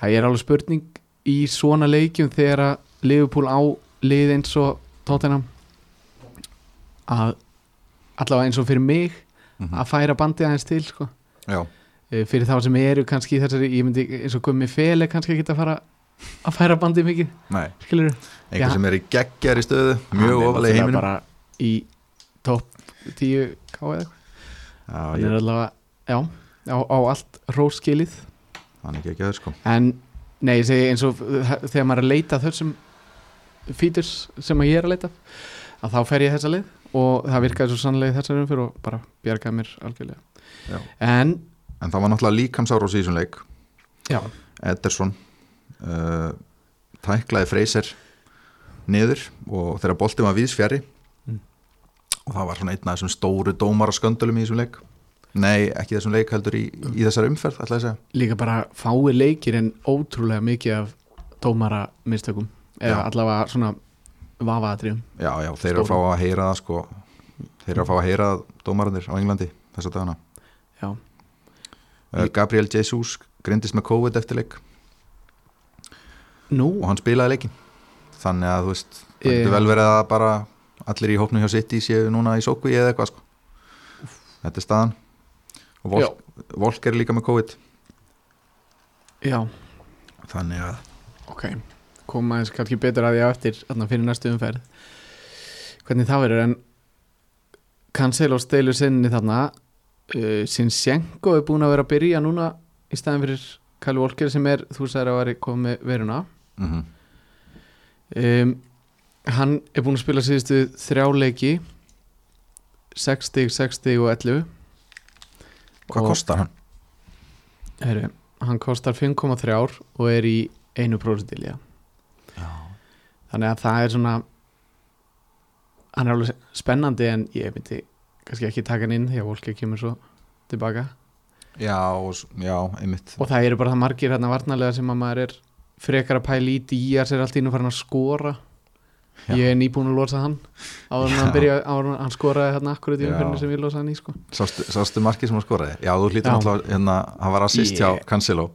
Speaker 2: Það er alveg spurning í svona leikjum þegar að Liverpool á lið eins og Tottenham að allavega eins og fyrir mig
Speaker 1: -hmm.
Speaker 2: að færa bandið aðeins til sko. Eh, fyrir þá sem eru kannski í þessari ég myndi eins og Gummi Fele kannski ekki að fara að færa bandið mikið
Speaker 1: einhver sem er í geggjari stöðu mjög ofalega í heiminum.
Speaker 2: bara í topp 10 K eða eitthvað.
Speaker 1: Já,
Speaker 2: hann er allavega, já, á, á allt róskilið.
Speaker 1: Hann er geggjaður sko.
Speaker 2: En nei, ég segi eins og þegar maður er að leita þessum fíturs sem að ég er að leita að þá fer ég þessa leið og það virkaði svo sannlega þessar umfyrir og bara bjargaði mér algjörlega. En,
Speaker 1: en það var náttúrulega líkamsáros í þessum leik.
Speaker 2: Já,
Speaker 1: Ederson uh, tæklaði Freyser niður og þegar boltið var víðsfjari
Speaker 2: Mm.
Speaker 1: og það var svona einn af þessum stóru dómara sköndulum í þessum leik. Nei, ekki þessum leik heldur í, í þessar umferð ætla ég að segja.
Speaker 2: Líka bara fái leikir en ótrúlega mikið af dómara mistökum eða allavega svona vafaðatriðum
Speaker 1: já, já, þeir eru að fá að heyra það sko. Þeir eru að fá að heyra það dómararnir á Englandi þessa dagana.
Speaker 2: Já.
Speaker 1: uh, Gabriel Jesus grindist með COVID eftir leik.
Speaker 2: Nú,
Speaker 1: og hann spilaði leikin þannig að þú veist, það getur vel verið að bara allir í hópnum hjá City séu núna í sókví eða eitthvað sko. þetta er staðan. Og Volk, Volk er líka með COVID.
Speaker 2: Já,
Speaker 1: þannig að
Speaker 2: ok koma aðeins kannski betur að því á eftir fyrir næstu umferð. Hvernig það verður en Cancelo steilur sinni þarna. Uh, Sinchenko er búin að vera að byrja núna í staðin fyrir Kyle Walker sem er þú sagðir að væri komið veruna.
Speaker 1: Mm
Speaker 2: um, hann er búin að spila síðustu þrjá leiki 6 stig, 6 stig og 11
Speaker 1: hvað
Speaker 2: Og-
Speaker 1: kostar hann?
Speaker 2: Heru, hann kostar 5,3 og er í 1% líka
Speaker 1: Já.
Speaker 2: Þannig að það er svona hann er alveg spennandi en ég myndi kannski ekki taka hann inn því að Volker kemur svo tilbaka
Speaker 1: Já, og, já, einmitt
Speaker 2: og það eru bara það margir hérna varnarlega sem að maður er frekar að pæla í Díaz er allt í nú farin að skora
Speaker 1: Já.
Speaker 2: ég er nýbúin að losa hann áður en hann, skoraði hérna akkurat í umfyrinni sem ég losa hann í sko.
Speaker 1: Sástu, sástu markið sem hann skoraði? Já, þú hlýtur
Speaker 2: Já.
Speaker 1: náttúrulega hérna, hann var assist
Speaker 2: Ég-
Speaker 1: hjá Cancelo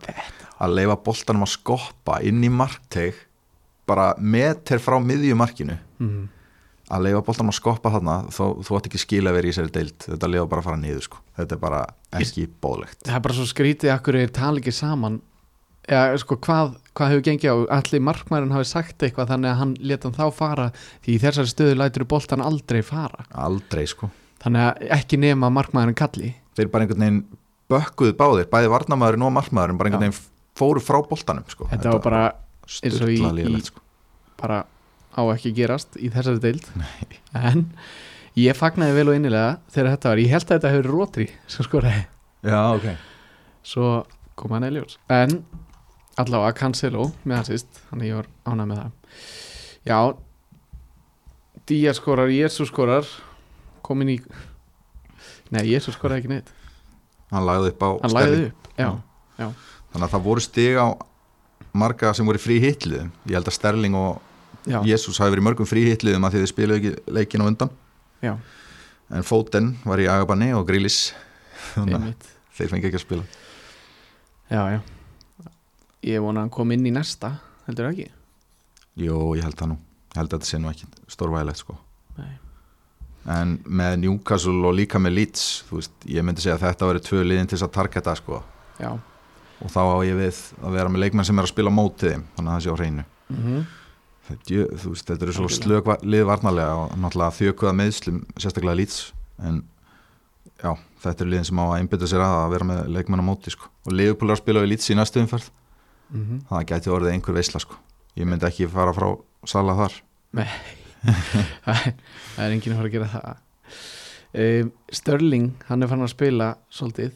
Speaker 1: að leifa boltanum að skoppa inn í markteg bara meter frá miðjumarkinu
Speaker 2: mm.
Speaker 1: að leifa boltanum að skoppa þarna þó, þú átt ekki skila að vera í sér deild. Þetta leifa bara að fara niður sko. þetta er bara ekki bóðlegt
Speaker 2: það er bara svo skrítið akkur er tala ekki saman. Eða sko hvað, hvað hefur gengið á? Allir markmærin hafi sagt eitthvað þannig að hann leta hann þá fara? Því í þessari stöðu lætur boltan aldrei fara.
Speaker 1: Aldrei sko.
Speaker 2: Þannig að ekki nema markmærin kalli.
Speaker 1: Þeir bara einhvern veginn bökkuðu báðir bæði varnamæðurinn og markmæðurinn bara einhvern veginn fóru frá boltanum sko.
Speaker 2: þetta var bara,
Speaker 1: styrla líðilegt sko.
Speaker 2: bara á ekki gerast í þessari deild. En ég fagnaði vel og innilega þegar þetta var, ég held að þetta hefur rótri sem skoraði,
Speaker 1: já, ok.
Speaker 2: Svo kom hann eljós en allavega Cancelo með hann sýst, þannig ég var ánægð með það. Já Díaz skorar, Jesus skorar. Komin í nei, Jesus skoraði ekki neitt.
Speaker 1: Hann lagði upp á
Speaker 2: hann lagði upp, já, já,
Speaker 1: þannig að það voru stig á marga sem voru frí hitliðum. Ég held að Sterling og
Speaker 2: já,
Speaker 1: Jésús hafi verið mörgum frí hitliðum að því þið spiluðu ekki leikin á undan.
Speaker 2: Já,
Speaker 1: en Foden var í Agabanni og Grílis [LAUGHS] þeir fengi ekki að spila.
Speaker 2: Já, já. Ég vona að hann kom inn í næsta heldur það ekki?
Speaker 1: Jú, ég held það nú. Ég held að þetta sé nú ekki stórvægilegt sko.
Speaker 2: Nei.
Speaker 1: en með Newcastle og líka með Leeds þú veist, ég myndi segja að þetta verið tvö liðin til þess að targeta sko.
Speaker 2: Já,
Speaker 1: og þá á ég við að vera með leikmenn sem er að spila mótið þeim þannig að það sé á hreinu.
Speaker 2: Mhm.
Speaker 1: Þetta, ég- þú veist, þetta eru svo
Speaker 2: Algjörlega.
Speaker 1: slög va- lið varnarlega og náttúrulega þjökuða meðslum sérstaklega Leeds en já, þetta eru liðin sem á að einbytta sér að að vera með leikmenn á móti sko. Og að spila við Leeds í næstu umferð.
Speaker 2: Mhm.
Speaker 1: Það gæti orðið einhver veisla sko. Ég myndi ekki fara frá sala þar.
Speaker 2: Er- [LAUGHS] það er enginn að fara að gera það. Um, Störling hann er fann að spila svolítið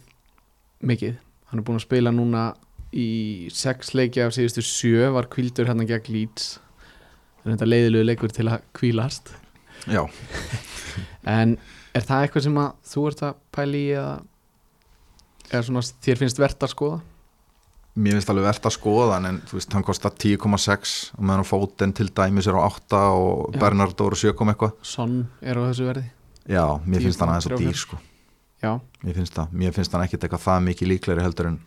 Speaker 2: mikið, hann er búin að spila núna í sex leiki af síðustu sjö var kvildur hann gegn Leeds. Er þetta leiðilegu leikur til að kvílast
Speaker 1: já, [LAUGHS]
Speaker 2: en er það eitthvað sem að þú ert að pæla í eða, eða svona þér finnst verðt að skoða?
Speaker 1: Mér finnst alveg verðt að skoða en þú veist, hann kostar 10,6 og meðan fóten til dæmis er á 8 og. Bernardo eru 7, eitthvað.
Speaker 2: Son er á þessu verði.
Speaker 1: Já, mér finnst hann aðeins
Speaker 2: 10,34.
Speaker 1: dýr sko
Speaker 2: já,
Speaker 1: mér finnst það, mér finnst hann ekkit eitthvað það mikið líklegri heldur en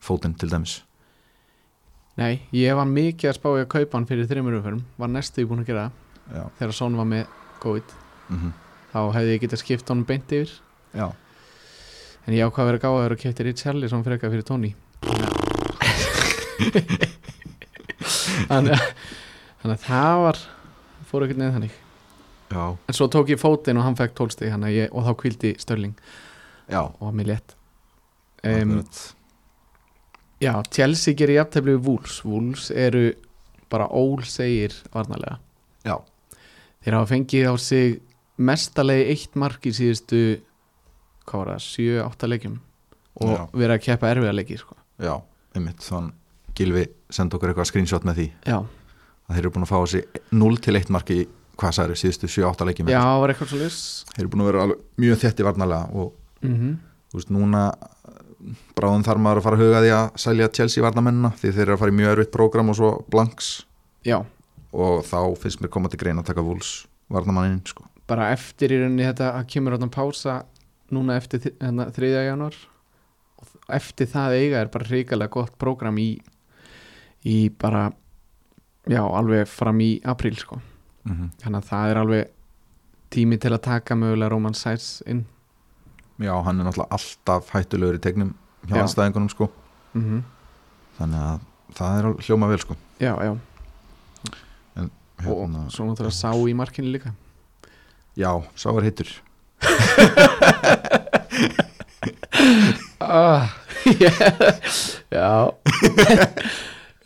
Speaker 1: fóten til dæmis.
Speaker 2: Nei, ég var mikið að spá í að kaupa hann fyrir þreymur umferðum, var næstu búin að gera það?
Speaker 1: Já,
Speaker 2: þegar Son var með COVID.
Speaker 1: Mm
Speaker 2: þá hefði ég getað skipt honum beint yfir.
Speaker 1: Já.
Speaker 2: en ég ákvað að vera gáður og kefti Rich Harlison fyrir eitthvað fyrir Tony. Þannig að það var fór ekkert neð þannig.
Speaker 1: Já,
Speaker 2: en svo tók ég fótinn og hann fekk tólstig og þá kvildi Störling
Speaker 1: já.
Speaker 2: Og var mér létt um, já, Chelsea gerir jafntefli við Wolves. Wolves eru bara ól segir varnarlega.
Speaker 1: Já,
Speaker 2: þeir hafa fengið á sig mestalegi eitt mark í síðustu hvað var það, 7-8 leikjum? Og
Speaker 1: Já.
Speaker 2: verið að keppa erfiða leiki sko.
Speaker 1: já, einmitt. Þann Gilvi senda okkur eitthvað screenshot með því.
Speaker 2: Já,
Speaker 1: að þeir eru búin að fá þessi 0 til 1 marki í, hvað sagður, síðustu 7-8 leikjum
Speaker 2: já, það var eitthvað svo lis
Speaker 1: þeir eru búin að vera mjög þétti varnarlega og
Speaker 2: mm -hmm.
Speaker 1: þú veist, núna bráðum þarf maður að fara að huga því að selja Chelsea varnamennina því þeir eru að fara í mjög erfitt prógram og svo blanks
Speaker 2: já,
Speaker 1: og þá finnst mér koma til grein að taka vúls varnamannin sko.
Speaker 2: bara eftir í rauninni þetta að kemur áttan pása núna eftir hérna, 3. januar og eftir það eiga er bara hrikalega gott prógram í í bara já, alveg fram í apríl sko
Speaker 1: mm -hmm.
Speaker 2: þannig að það er alveg tími til að taka mögulega Roman Sæts inn
Speaker 1: Já, hann er náttúrulega alltaf hættulegur í tegnum hjá
Speaker 2: Já.
Speaker 1: anstæðingunum sko.
Speaker 2: Mm
Speaker 1: þannig að það er hljóma vel sko.
Speaker 2: Já, já,
Speaker 1: hérna,
Speaker 2: og svo náttúrulega sá í markinu líka.
Speaker 1: Já, sá er hittur.
Speaker 2: Ah, [LAUGHS] já.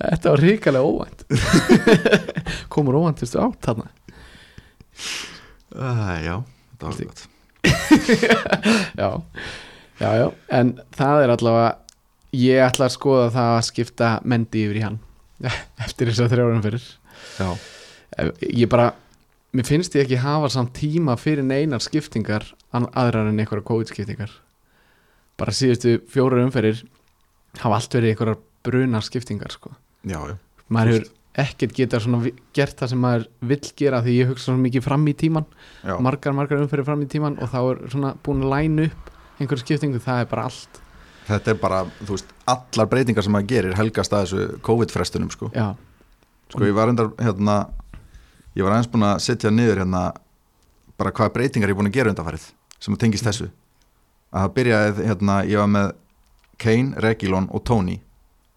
Speaker 2: Þetta var hrikalega óvænt. [LAUGHS] Komur óvæntustu átt þarna.
Speaker 1: Uh, Já, það var gott [LAUGHS]
Speaker 2: já, já, já. En það er allavega ég ætla að skoða það að skipta mendi yfir í hann [LAUGHS] eftir þess að þrjárum fyrir
Speaker 1: Já,
Speaker 2: ég bara, mér finnst ég ekki hafa samt tíma fyrir neinar skiptingar aðrar en einhverja COVID-skiptingar. Bara síðustu fjóru umferðir hafa allt verið einhverjar brunar skiptingar sko.
Speaker 1: já, já.
Speaker 2: Maður hefur ekkert geta svona gert það sem maður vill gera því ég hugsa svona mikið fram í tíman
Speaker 1: Já,
Speaker 2: margar, margar umferðir fram í tíman og þá er svona búin að læna upp einhverju skiptingu, það er bara allt.
Speaker 1: Þetta er bara, þú veist, allar breytingar sem maður gerir helgast að þessu COVID-frestunum sko.
Speaker 2: já,
Speaker 1: sko, ég var endar, hérna ég var aðeins búin að setja niður hérna bara hvaða breytingar ég er búin að gera undanfarið sem tengist þessu. Að það byrjaði, hérna, ég var með Kane, Regilon og Tony.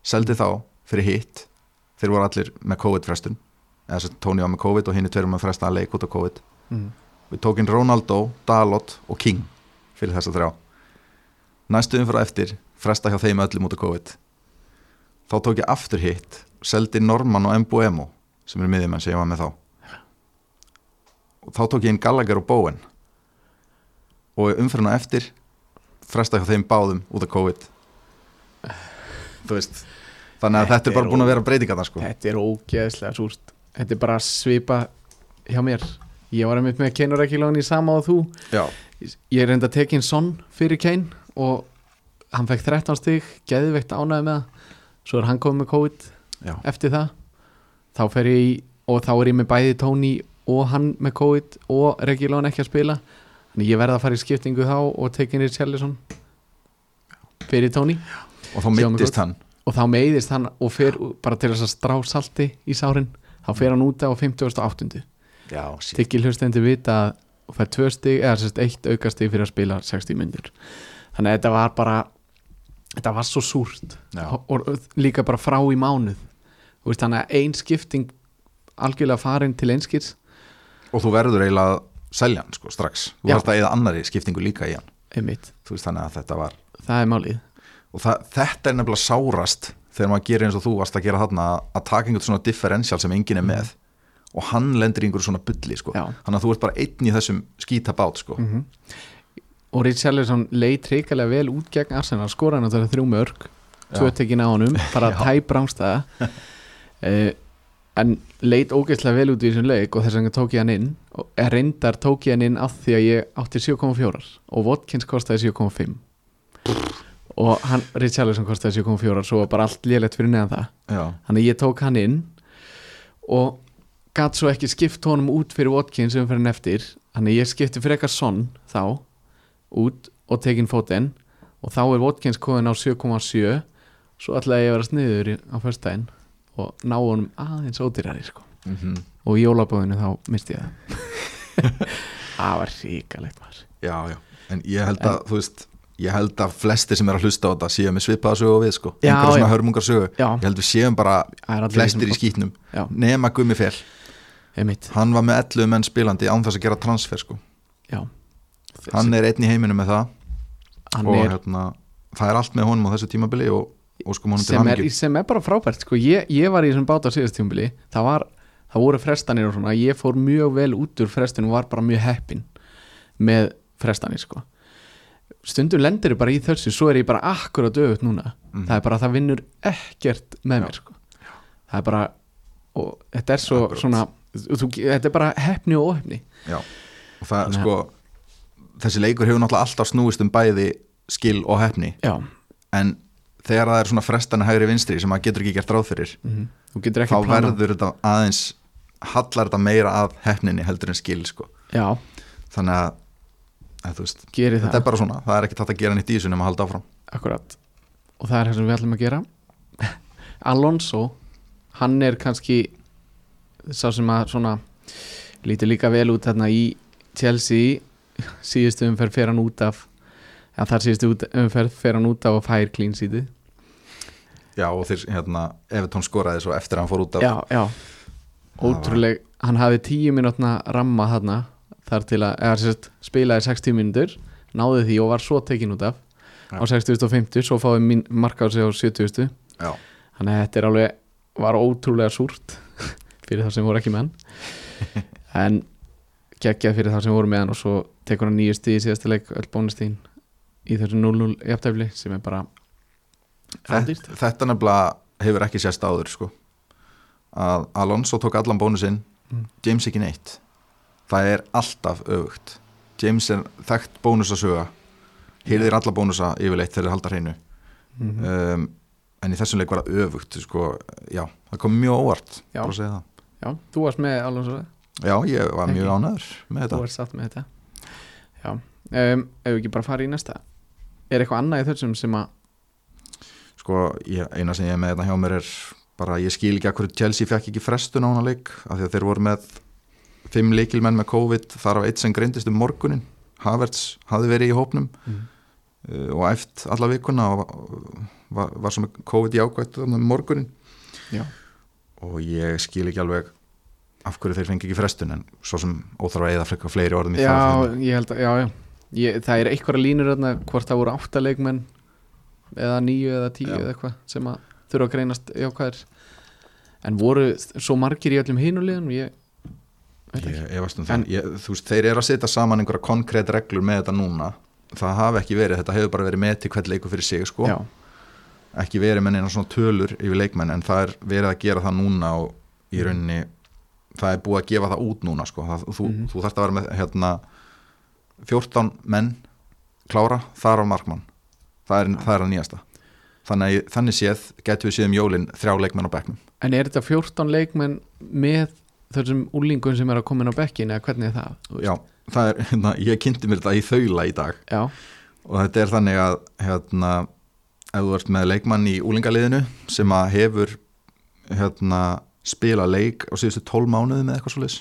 Speaker 1: Seldi þá fyrir hitt þeir voru allir með COVID-frestun. Eða þess að Tony var með COVID og er tveir með fresta að leik út á COVID.
Speaker 2: Mm.
Speaker 1: við tókin Ronaldo, Dalot og King fyrir þessa þrjá. Næstu umfyrir eftir fresta hjá þeim öllum út á COVID. Þá tók ég aftur hitt seldi Norman og Mbuemo sem eru miðjumenn sem ég var með þá. Og þá tók ég inn Gallagher og Bowen. Og umfyrirna eftir fresta hjá þeim báðum út á COVID. Þú veist þannig að
Speaker 2: Þetta
Speaker 1: þetta er bara búin að vera breytinga það sko.
Speaker 2: Þetta er ógeðslega súrt. Þetta er bara svipa hjá mér. Ég var einmitt með Kane og Rekilón í sama og þú.
Speaker 1: Já,
Speaker 2: ég reynda að tekja inn Son fyrir Kane og hann fekk 13 stig geðveikt ánæði með það. Svo er hann komið með COVID
Speaker 1: já,
Speaker 2: eftir það. Þá fer ég í og þá er ég með bæði Tony og hann með COVID og Regilón ekki að spila. Þannig ég verða að fara í skiptingu þá og tekja inn í Charlison fyrir Tony.
Speaker 1: Og þá
Speaker 2: gott.
Speaker 1: hann
Speaker 2: og þá meiðist hann og fer bara til þess að strá salti í sárin. Þá fer hann út á 50.8.
Speaker 1: já, sí.
Speaker 2: Tyggil hlustendi vita að og fær tvö stig eða sérst eitt aukastig fyrir að spila 60 myndir þannig að þetta var bara þetta var svo súrt. Og, og líka bara frá í mánuð. Veist, þannig að ein skipting algjörlega farin til einskýrs
Speaker 1: og þú verður eiginlega að selja hann sko strax. Þú þarfst að eða annari skiptingu líka í hann. Veist þannig að þetta var
Speaker 2: það er málið
Speaker 1: og það, þetta er nefnilega sárast þegar maður gerir eins og þú varst að gera þarna að taka einhvern svona differential sem enginn er með og hann lendir í einhverju svona bulli sko. Þannig að þú ert bara einn í þessum skítabát sko.
Speaker 2: mm og Richarlison leit reikalega vel út gegn Arsenal skoraði náttúrulega þrjú mörg tvö
Speaker 1: Já.
Speaker 2: tekin á honum, bara [LAUGHS]
Speaker 1: Já.
Speaker 2: tæp rángstæða uh, [LAUGHS] en leit ógeðslega vel út í þessum leik og þess vegna tók ég hann inn og er reyndar tók ég hann inn af því að ég átti 7,4 og Watkins kostaði 7,5 og hann, Richarlison kostaði 7,4 svo var bara allt lélegt fyrir neðan það. Þannig að ég tók hann inn og gatt svo ekki skipt honum út fyrir Watkins umferðin eftir. Þannig að ég skipti fyrir eitthvað sonn þá út og tekin fótinn. Og þá er Watkins komin á 7,7 svo ætlaði ég að vera sniður á föstudaginn og ná honum aðeins ódýrari sko.
Speaker 1: Mm
Speaker 2: og í jólabóðinu þá misti ég það. [LAUGHS] Það var ríkalegt maður.
Speaker 1: Já, já, en ég held að þú veist, ég held að flesti sem er að hlusta á þetta séu með svipaða sögu og við sko.
Speaker 2: Já,
Speaker 1: einhverja svona hörmungar sögu
Speaker 2: já,
Speaker 1: ég held við séum bara flestir í skítnum.
Speaker 2: Já,
Speaker 1: nema Fel,
Speaker 2: einmitt,
Speaker 1: hann var með 11 menn spilandi án þess að gera transfer sko.
Speaker 2: Já.
Speaker 1: Hann er einn í heiminu með það.
Speaker 2: Hann
Speaker 1: og
Speaker 2: er
Speaker 1: hérna, það er allt með honum á þessu tímabili og, og sko
Speaker 2: sem er, sem er bara frábært sko. ég, ég var í þessum bát á síðast tímabili. Það, var, það voru frestanir og svona. Ég fór mjög vel út úr frestinu og var bara mjög heppin með frestanir sko. Stundum lendir ég bara í þessu svo er ég bara akkurat öfut núna.
Speaker 1: Mhm.
Speaker 2: það er bara að það vinnur ekkert með mér sko. það er bara og þetta er svo
Speaker 1: Akkurat.
Speaker 2: svona þú, þetta er bara heppni og
Speaker 1: Já, og það
Speaker 2: Þannig
Speaker 1: sko þessi leikur hefur náttúrulega alltaf snúist um bæði skil og hefni
Speaker 2: já,
Speaker 1: en þegar það er svona frestana hægri vinstri sem maður getur ekki gert ráð fyrir
Speaker 2: mm ekki
Speaker 1: þá verður þetta aðeins hallar þetta meira að hefninni heldur en skil sko.
Speaker 2: Já,
Speaker 1: þannig að en þú veist,
Speaker 2: gerir
Speaker 1: þetta
Speaker 2: það.
Speaker 1: er bara svona það er ekki tætt að gera nýtt í þessu nema að halda áfram.
Speaker 2: Akkurat. Og það er það sem við ætlum að gera. [LAUGHS] Alonso Hann er kannski Sá sem að svona Lítur líka vel út þarna í Chelsea. Síðustu umferð fer hann út af ja, Þar síðustu umferð fer hann út af Og fær clean seatið
Speaker 1: já og þeir, hérna, Evertón skoraði svo eftir að hann fór út af.
Speaker 2: Já, já. Ótrúleg Hann hafði tíu mínútna ramma þarna Þar til að eða, sérst, Spilaði 60 mínútur Náði því og var svo tekin út af
Speaker 1: Já.
Speaker 2: Á 60 og 50 Svo fáið mín marka á sig á 70
Speaker 1: já,
Speaker 2: Þannig að þetta er alveg var ótrúlega súrt [LAUGHS] fyrir það sem voru ekki með hann [LAUGHS] en geggjað fyrir það sem voru með hann og svo tekur hann nýju stíð í síðasta leik öll bónustíðin í þessu 0-0 jafntefli sem er bara
Speaker 1: þetta, þetta nefnilega hefur ekki sést áður sko. að Alonso tók allan bónusinn
Speaker 2: Mm.
Speaker 1: James ekki neitt það er alltaf öfugt. James er þekkt bónusasuga hýrðir alla bónusa yfirleitt þegar þeir halda hreinu.
Speaker 2: Mm -hmm.
Speaker 1: um, en í þessum leik var það öfugt sko, já, það kom mjög óvart
Speaker 2: Já.
Speaker 1: bara að segja það.
Speaker 2: Já, þú varst með Alonso
Speaker 1: já, ég var mjög ánæður með
Speaker 2: þú
Speaker 1: þetta
Speaker 2: varst satt með þetta. Já, um, ef við ekki bara fara í næsta er eitthvað annað í þessum sem að
Speaker 1: sko, ég, eina sem ég er með þetta hjá mér er bara, ég skil ekki að hverju Chelsea fekk ekki frestun á hana leik, af því að þeir voru með fimm leikilmenn með COVID þar af eitt sem greindist um morgunin Havertz hafði verið í hópnum
Speaker 2: mm.
Speaker 1: uh, og æft alla vikuna og var, var með COVID í ákvætt um morgunin
Speaker 2: Já,
Speaker 1: og ég skil ekki alveg af hverju þeir fengi ekki frestun en svo sem að eða frekka fleiri orðum í
Speaker 2: já
Speaker 1: það
Speaker 2: ég held að já, já. Ég, það er einhverja línur þarna hvort það voru átta leikmenn eða níu eða tíu
Speaker 1: Já.
Speaker 2: eða eitthvað sem að þurfa að greinast jákvæðir en voru svo margir í öllum hinulegum ég
Speaker 1: ég, veist um
Speaker 2: En-
Speaker 1: það, ég, þú veist, þeir eru að setja saman einhverja konkrétt reglur með þetta núna. Það hafi ekki verið, þetta hefur bara verið með til hvern leikur fyrir sig sko,
Speaker 2: já,
Speaker 1: ekki verið með neina svona tölur yfir leikmenn en það er verið að gera það núna og í rauninni það er búið að gefa það út núna sko. það, þú,
Speaker 2: Mhm.
Speaker 1: þú þarft að vera með hérna, 14 menn klára, þar á markmann. Það er, það er að nýjasta. Þannig, þannig séð getur við séð um jólin þrjá leikmenn á bekknum.
Speaker 2: En er þetta 14 leikmenn með þessum úlingum sem er að koma inn á bekkin eða hvernig er það?
Speaker 1: Já, það er, hérna, ég kynnti mér þetta í þaula í dag.
Speaker 2: Já,
Speaker 1: og þetta er þannig að hérna, ef þú ert með leikmann í úlingaliðinu sem að hefur hérna, spila leik á síðustu 12 mánuði með eitthvað svoleiðis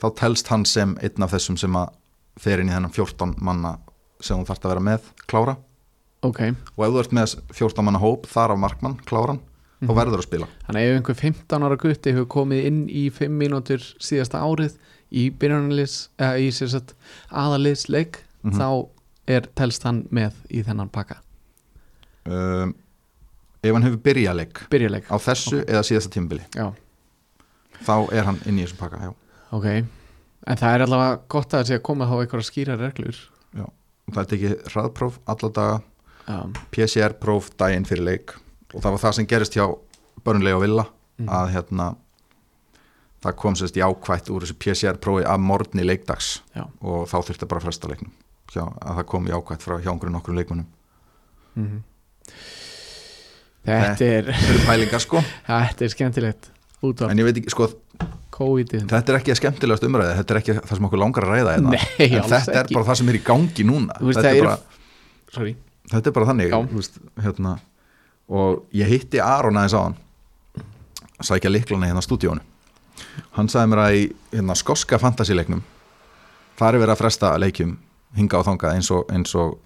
Speaker 1: þá telst hann sem einn af þessum sem að fer inn í þennan 14 manna sem þú þarft að vera með klára.
Speaker 2: Ok.
Speaker 1: Og ef þú ert með 14 manna hóp þar af markmann kláran þá
Speaker 2: Mhm.
Speaker 1: verður að spila.
Speaker 2: Þannig að ef einhver 15 ára gutti hefur komið inn í 5 mínútur síðasta árið í byrjunarliðs eða í sér sett aðaliðsleik
Speaker 1: Mhm.
Speaker 2: þá er telst hann með í þennan pakka.
Speaker 1: Um, ef hann hefur byrjað leik
Speaker 2: byrjuleik,
Speaker 1: á þessu eða síðasta tímbili
Speaker 2: já,
Speaker 1: þá er hann inn í þessum pakka já.
Speaker 2: ok. En það er allavega gott að það sé að koma þá einhverja skýra reglur.
Speaker 1: Og það er tekið hraðpróf alla daga
Speaker 2: já,
Speaker 1: PCR-próf daginn fyrir leik og það var það sem gerist hjá börnlega og villa
Speaker 2: Mhm.
Speaker 1: að hérna það kom sérst jákvætt úr þessu PCR-prófi af morgni leikdags.
Speaker 2: Já.
Speaker 1: og þá þurfti bara að fresta leiknum. Hjá, að það kom jákvætt frá hjá einhverjum nokkur leikmunum
Speaker 2: mm þetta er
Speaker 1: þetta eru pælingar sko. [LAUGHS]
Speaker 2: Þetta er skemmtilegt. Út af
Speaker 1: en ég veit ekki sko
Speaker 2: COVID-ið
Speaker 1: þetta er ekki að skemmtilegast umræði þetta er ekki það sem okkur langar að ræða hérna.
Speaker 2: Nei,
Speaker 1: en þetta er
Speaker 2: ekki.
Speaker 1: bara það sem er í gangi núna.
Speaker 2: Veist,
Speaker 1: þetta, er bara,
Speaker 2: sorry,
Speaker 1: þetta er bara þannig veist, hérna, og ég hitti Aron aðeins á hann sækja liklana hérna á stúdíónu hann sagði mér að í hérna, skoska fantasíleiknum þar er verið að fresta leikjum hinga og þanga eins og, eins og,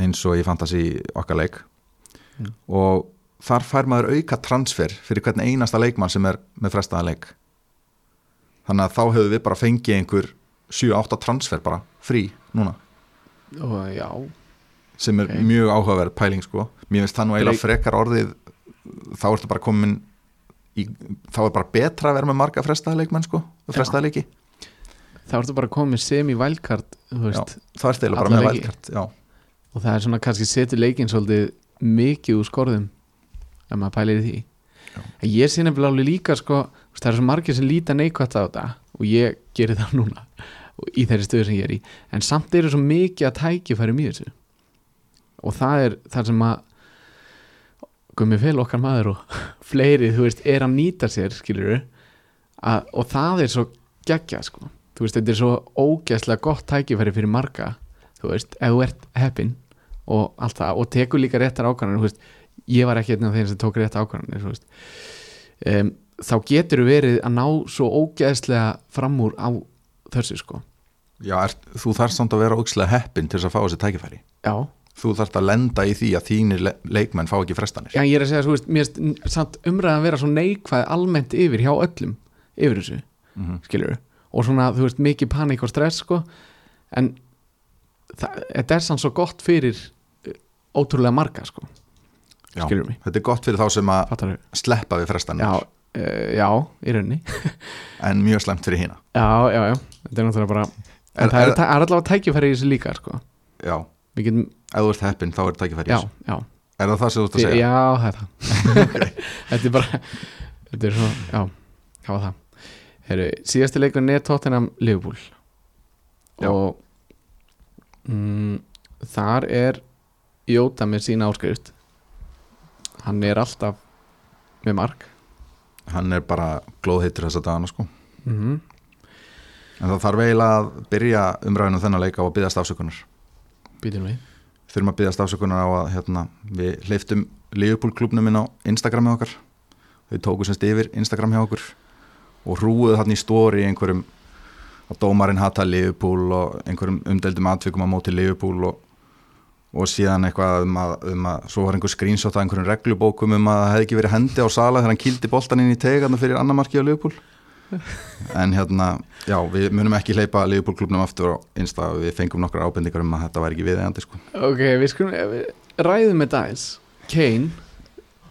Speaker 1: eins og í fantasí okkar leik.
Speaker 2: Mm.
Speaker 1: og þar fær maður auka transfer fyrir hvern einasta leikmann sem er með frestaðan leik. Þannig að þá hefur við bara fengið einhver 7-8 transfer bara frí núna.
Speaker 2: Já.
Speaker 1: Sem er
Speaker 2: Ok.
Speaker 1: mjög áhugaverð pæling sko mér finnst það nú eiginlega frekar orðið þá ertu bara komin í, þá er bara betra að vera með marga frestaða leikmenn sko, frestaða leiki.
Speaker 2: Þá ertu bara komið sem í vælkart
Speaker 1: þá ertu eiginlega bara með vælkart já,
Speaker 2: og það er svona kannski setur leikinn svolítið mikið úr skorðum ef maður pælir því. En ég sé nefnilega alveg líka sko það er svo margir sem líta neikvægt á þetta og ég gerir það [LAUGHS] núna í þeirri stöðu sem ég er í. En samt eru svo mikið að tækifæri mjög þessu. Og það er það sem að gummi fel okkar maður og [LAUGHS] fleiri, þú veist, er að nýta sér skilur og það er svo geggja sko, þú þú veist, þetta er svo ógeðslega gott tækifæri fyrir marga þú veist, ef þú ert heppin og allt það, og tekur líka réttar ákvarðanir þú veist, ég var ekki einn af þeim sem tók réttar ákvarðanir þú veist. Um, þá getur verið að ná svo ógeðslega fram úr á þessu sko.
Speaker 1: Já, er, þú þarf samt að vera ógislega heppin til þess að fá þessi tækifæri.
Speaker 2: Já,
Speaker 1: þú þarf að lenda í því að þínir le leikmenn fá ekki frestanir.
Speaker 2: Já ég er að segja, þú veist, mér er samt umræðan að vera svo neikvæð almennt yfir hjá öllum yfir þessu,
Speaker 1: mm -hmm.
Speaker 2: skilur og svona, þú veist, mikið panik og stress sko, en þetta er samt svo gott fyrir eh, ótrúlega marga sko,
Speaker 1: Já,
Speaker 2: skilur mig?
Speaker 1: þetta er gott fyrir þá sem að
Speaker 2: fattar
Speaker 1: sleppa við frestanir.
Speaker 2: Já, uh, já í rauninni, [LAUGHS]
Speaker 1: en mjög slemt fyrir hína
Speaker 2: já, já, já. Þetta er náttúrulega bara, en
Speaker 1: Er-
Speaker 2: það er,
Speaker 1: er-
Speaker 2: er allavega tækifæri í þessu líka sko,
Speaker 1: Já,
Speaker 2: við getum,
Speaker 1: ef þú ert heppin þá er tækifæri í
Speaker 2: já,
Speaker 1: þessu.
Speaker 2: já.
Speaker 1: Er það það sem þú ert að segja?
Speaker 2: Já, það er það. [LAUGHS] Þetta er bara Þetta er svona, já, það var það. Heru, Síðasti leikur er Tottenham Liverpool.
Speaker 1: Já.
Speaker 2: og mm, þar er Jóta með sína áskrift. Hann er alltaf með mark.
Speaker 1: Hann er bara glóðheitur þessa dagana sko.
Speaker 2: Mm -hmm.
Speaker 1: En það þarf eiginlega að byrja umræðinu þennan leika á að byggast afsökunar Þurfum að byggast afsökunar á að hérna, við hleyftum Liverpool klubnum inn á Instagram með okkar. Þau tóku semst yfir Instagram hjá okkur og hrúuðu þarna í stóri einhverjum að dómarinn hata Liverpool og einhverjum umdeldum atvikum á móti Liverpool og, og síðan eitthvað um að, um að svo var einhver screenshot af einhverjum reglubókum um að það hefði ekki verið hendi á sala þegar hann kildi boltan inn í tegarna fyrir annar marki á Liverpool en hérna, já, við munum ekki hleypa Liverpool klubnum aftur á Insta. Við fengum nokkra ábendingar um að þetta væri ekki viðeigandi sko.
Speaker 2: Ok, við skulum við ræðum með dæs Kane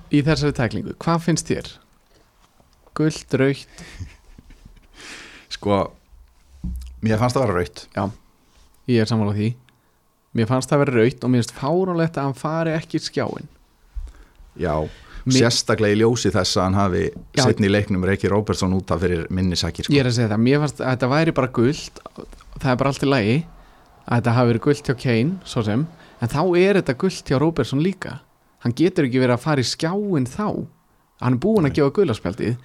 Speaker 2: í þessari tæklingu, hvað finnst þér? Guld, raukt [LAUGHS]
Speaker 1: sko mér fannst það að vera raut
Speaker 2: Ég er sammála því. Mér fannst það vera raut og mér finnst fáránlegt að hann fari ekki skjáin
Speaker 1: já, sérstaklega í ljósi þess að hann hafi setni í leiknum Reiki Robertson út af fyrir minnisækir sko.
Speaker 2: Ég er að segja það, mér fannst að þetta væri bara guld Það er bara allt í lagi að þetta hafi verið guld hjá Kane svo sem, en þá er þetta guld hjá Robertson líka Hann getur ekki verið að fara í skjáin þá Hann er búinn að gefa gulaspjaldið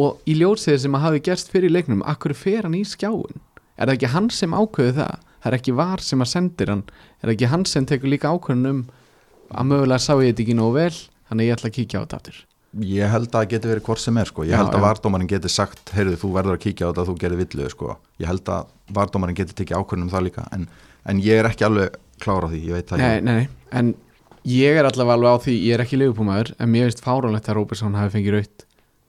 Speaker 2: og í ljósið sem að hafi gerst fyrir leiknum Akkur fer hann í skjáin? Er það ekki hann sem ákveði það? Það er ekki var sem að sendir hann Er það ekki hann sem tekur líka ákveðin um að mögulega sá ég þetta ekki nógu vel Þannig að ég ætla að kíkja á þetta aftur.
Speaker 1: Ég held að það geti verið hvort sem er sko. ég
Speaker 2: Já,
Speaker 1: held að vardómarinn geti sagt heyrðu þú verður að kíkja á þetta þú gerir villu sko. ég held að vardómarinn geti tekið ákvörðun um það líka. En, en ég er ekki alveg klára á því. Ég veit það
Speaker 2: nei, nei, nei, en ég er allavega alveg á því, ég er ekki liðupúmaður en mér finnst fáránlegt að Robertson hafi fengið raut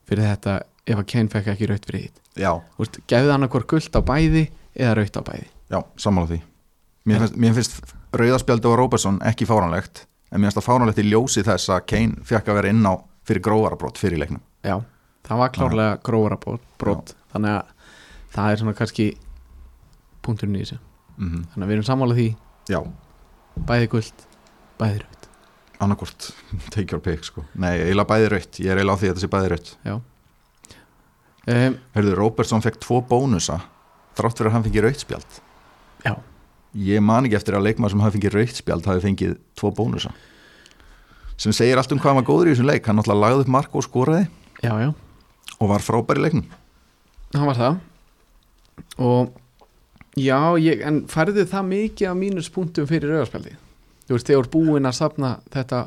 Speaker 2: fyrir þetta ef að Kane fekk ekki raut fyrir veist, gefðu hann okkur guld á bæði eða raut á bæði.
Speaker 1: Já, sammála því. Mér finnst, mér finnst rauðaspjaldi á Robertson ekki fáránlegt en mér finnst það fáránlegt í ljósi þess að Kane fekk að vera inn á fyrir gróvarabrót fyrir leiknum.
Speaker 2: Já, það var klárlega brot þannig að það er svona kannski punkturinn í þessu.
Speaker 1: Mm
Speaker 2: þannig að við erum sammála því,
Speaker 1: já,
Speaker 2: bæði guld bæði raut
Speaker 1: annarkvort [LAUGHS] take your pick sko. nei, eiginlega bæði raut, ég er eiginlega á því að þetta sé bæði raut
Speaker 2: um,
Speaker 1: Hörðu, Robertson fekk tvo bónusa þrátt fyrir að hann fengi rautspjald
Speaker 2: Já.
Speaker 1: Ég man ekki eftir að leikmaður sem hafi fengið rautspjald hafi fengið tvo bónusa. Sem segir allt um hvað var góður í þessum leik. Hann náttúrulega lagði upp mark og skoraði.
Speaker 2: Já, já,
Speaker 1: og var frábær í leiknum.
Speaker 2: Hann var það. Og já, ég, en færðu það mikið af mínuspunktum fyrir auðarspjaldi þú veist, þegar búin að safna þetta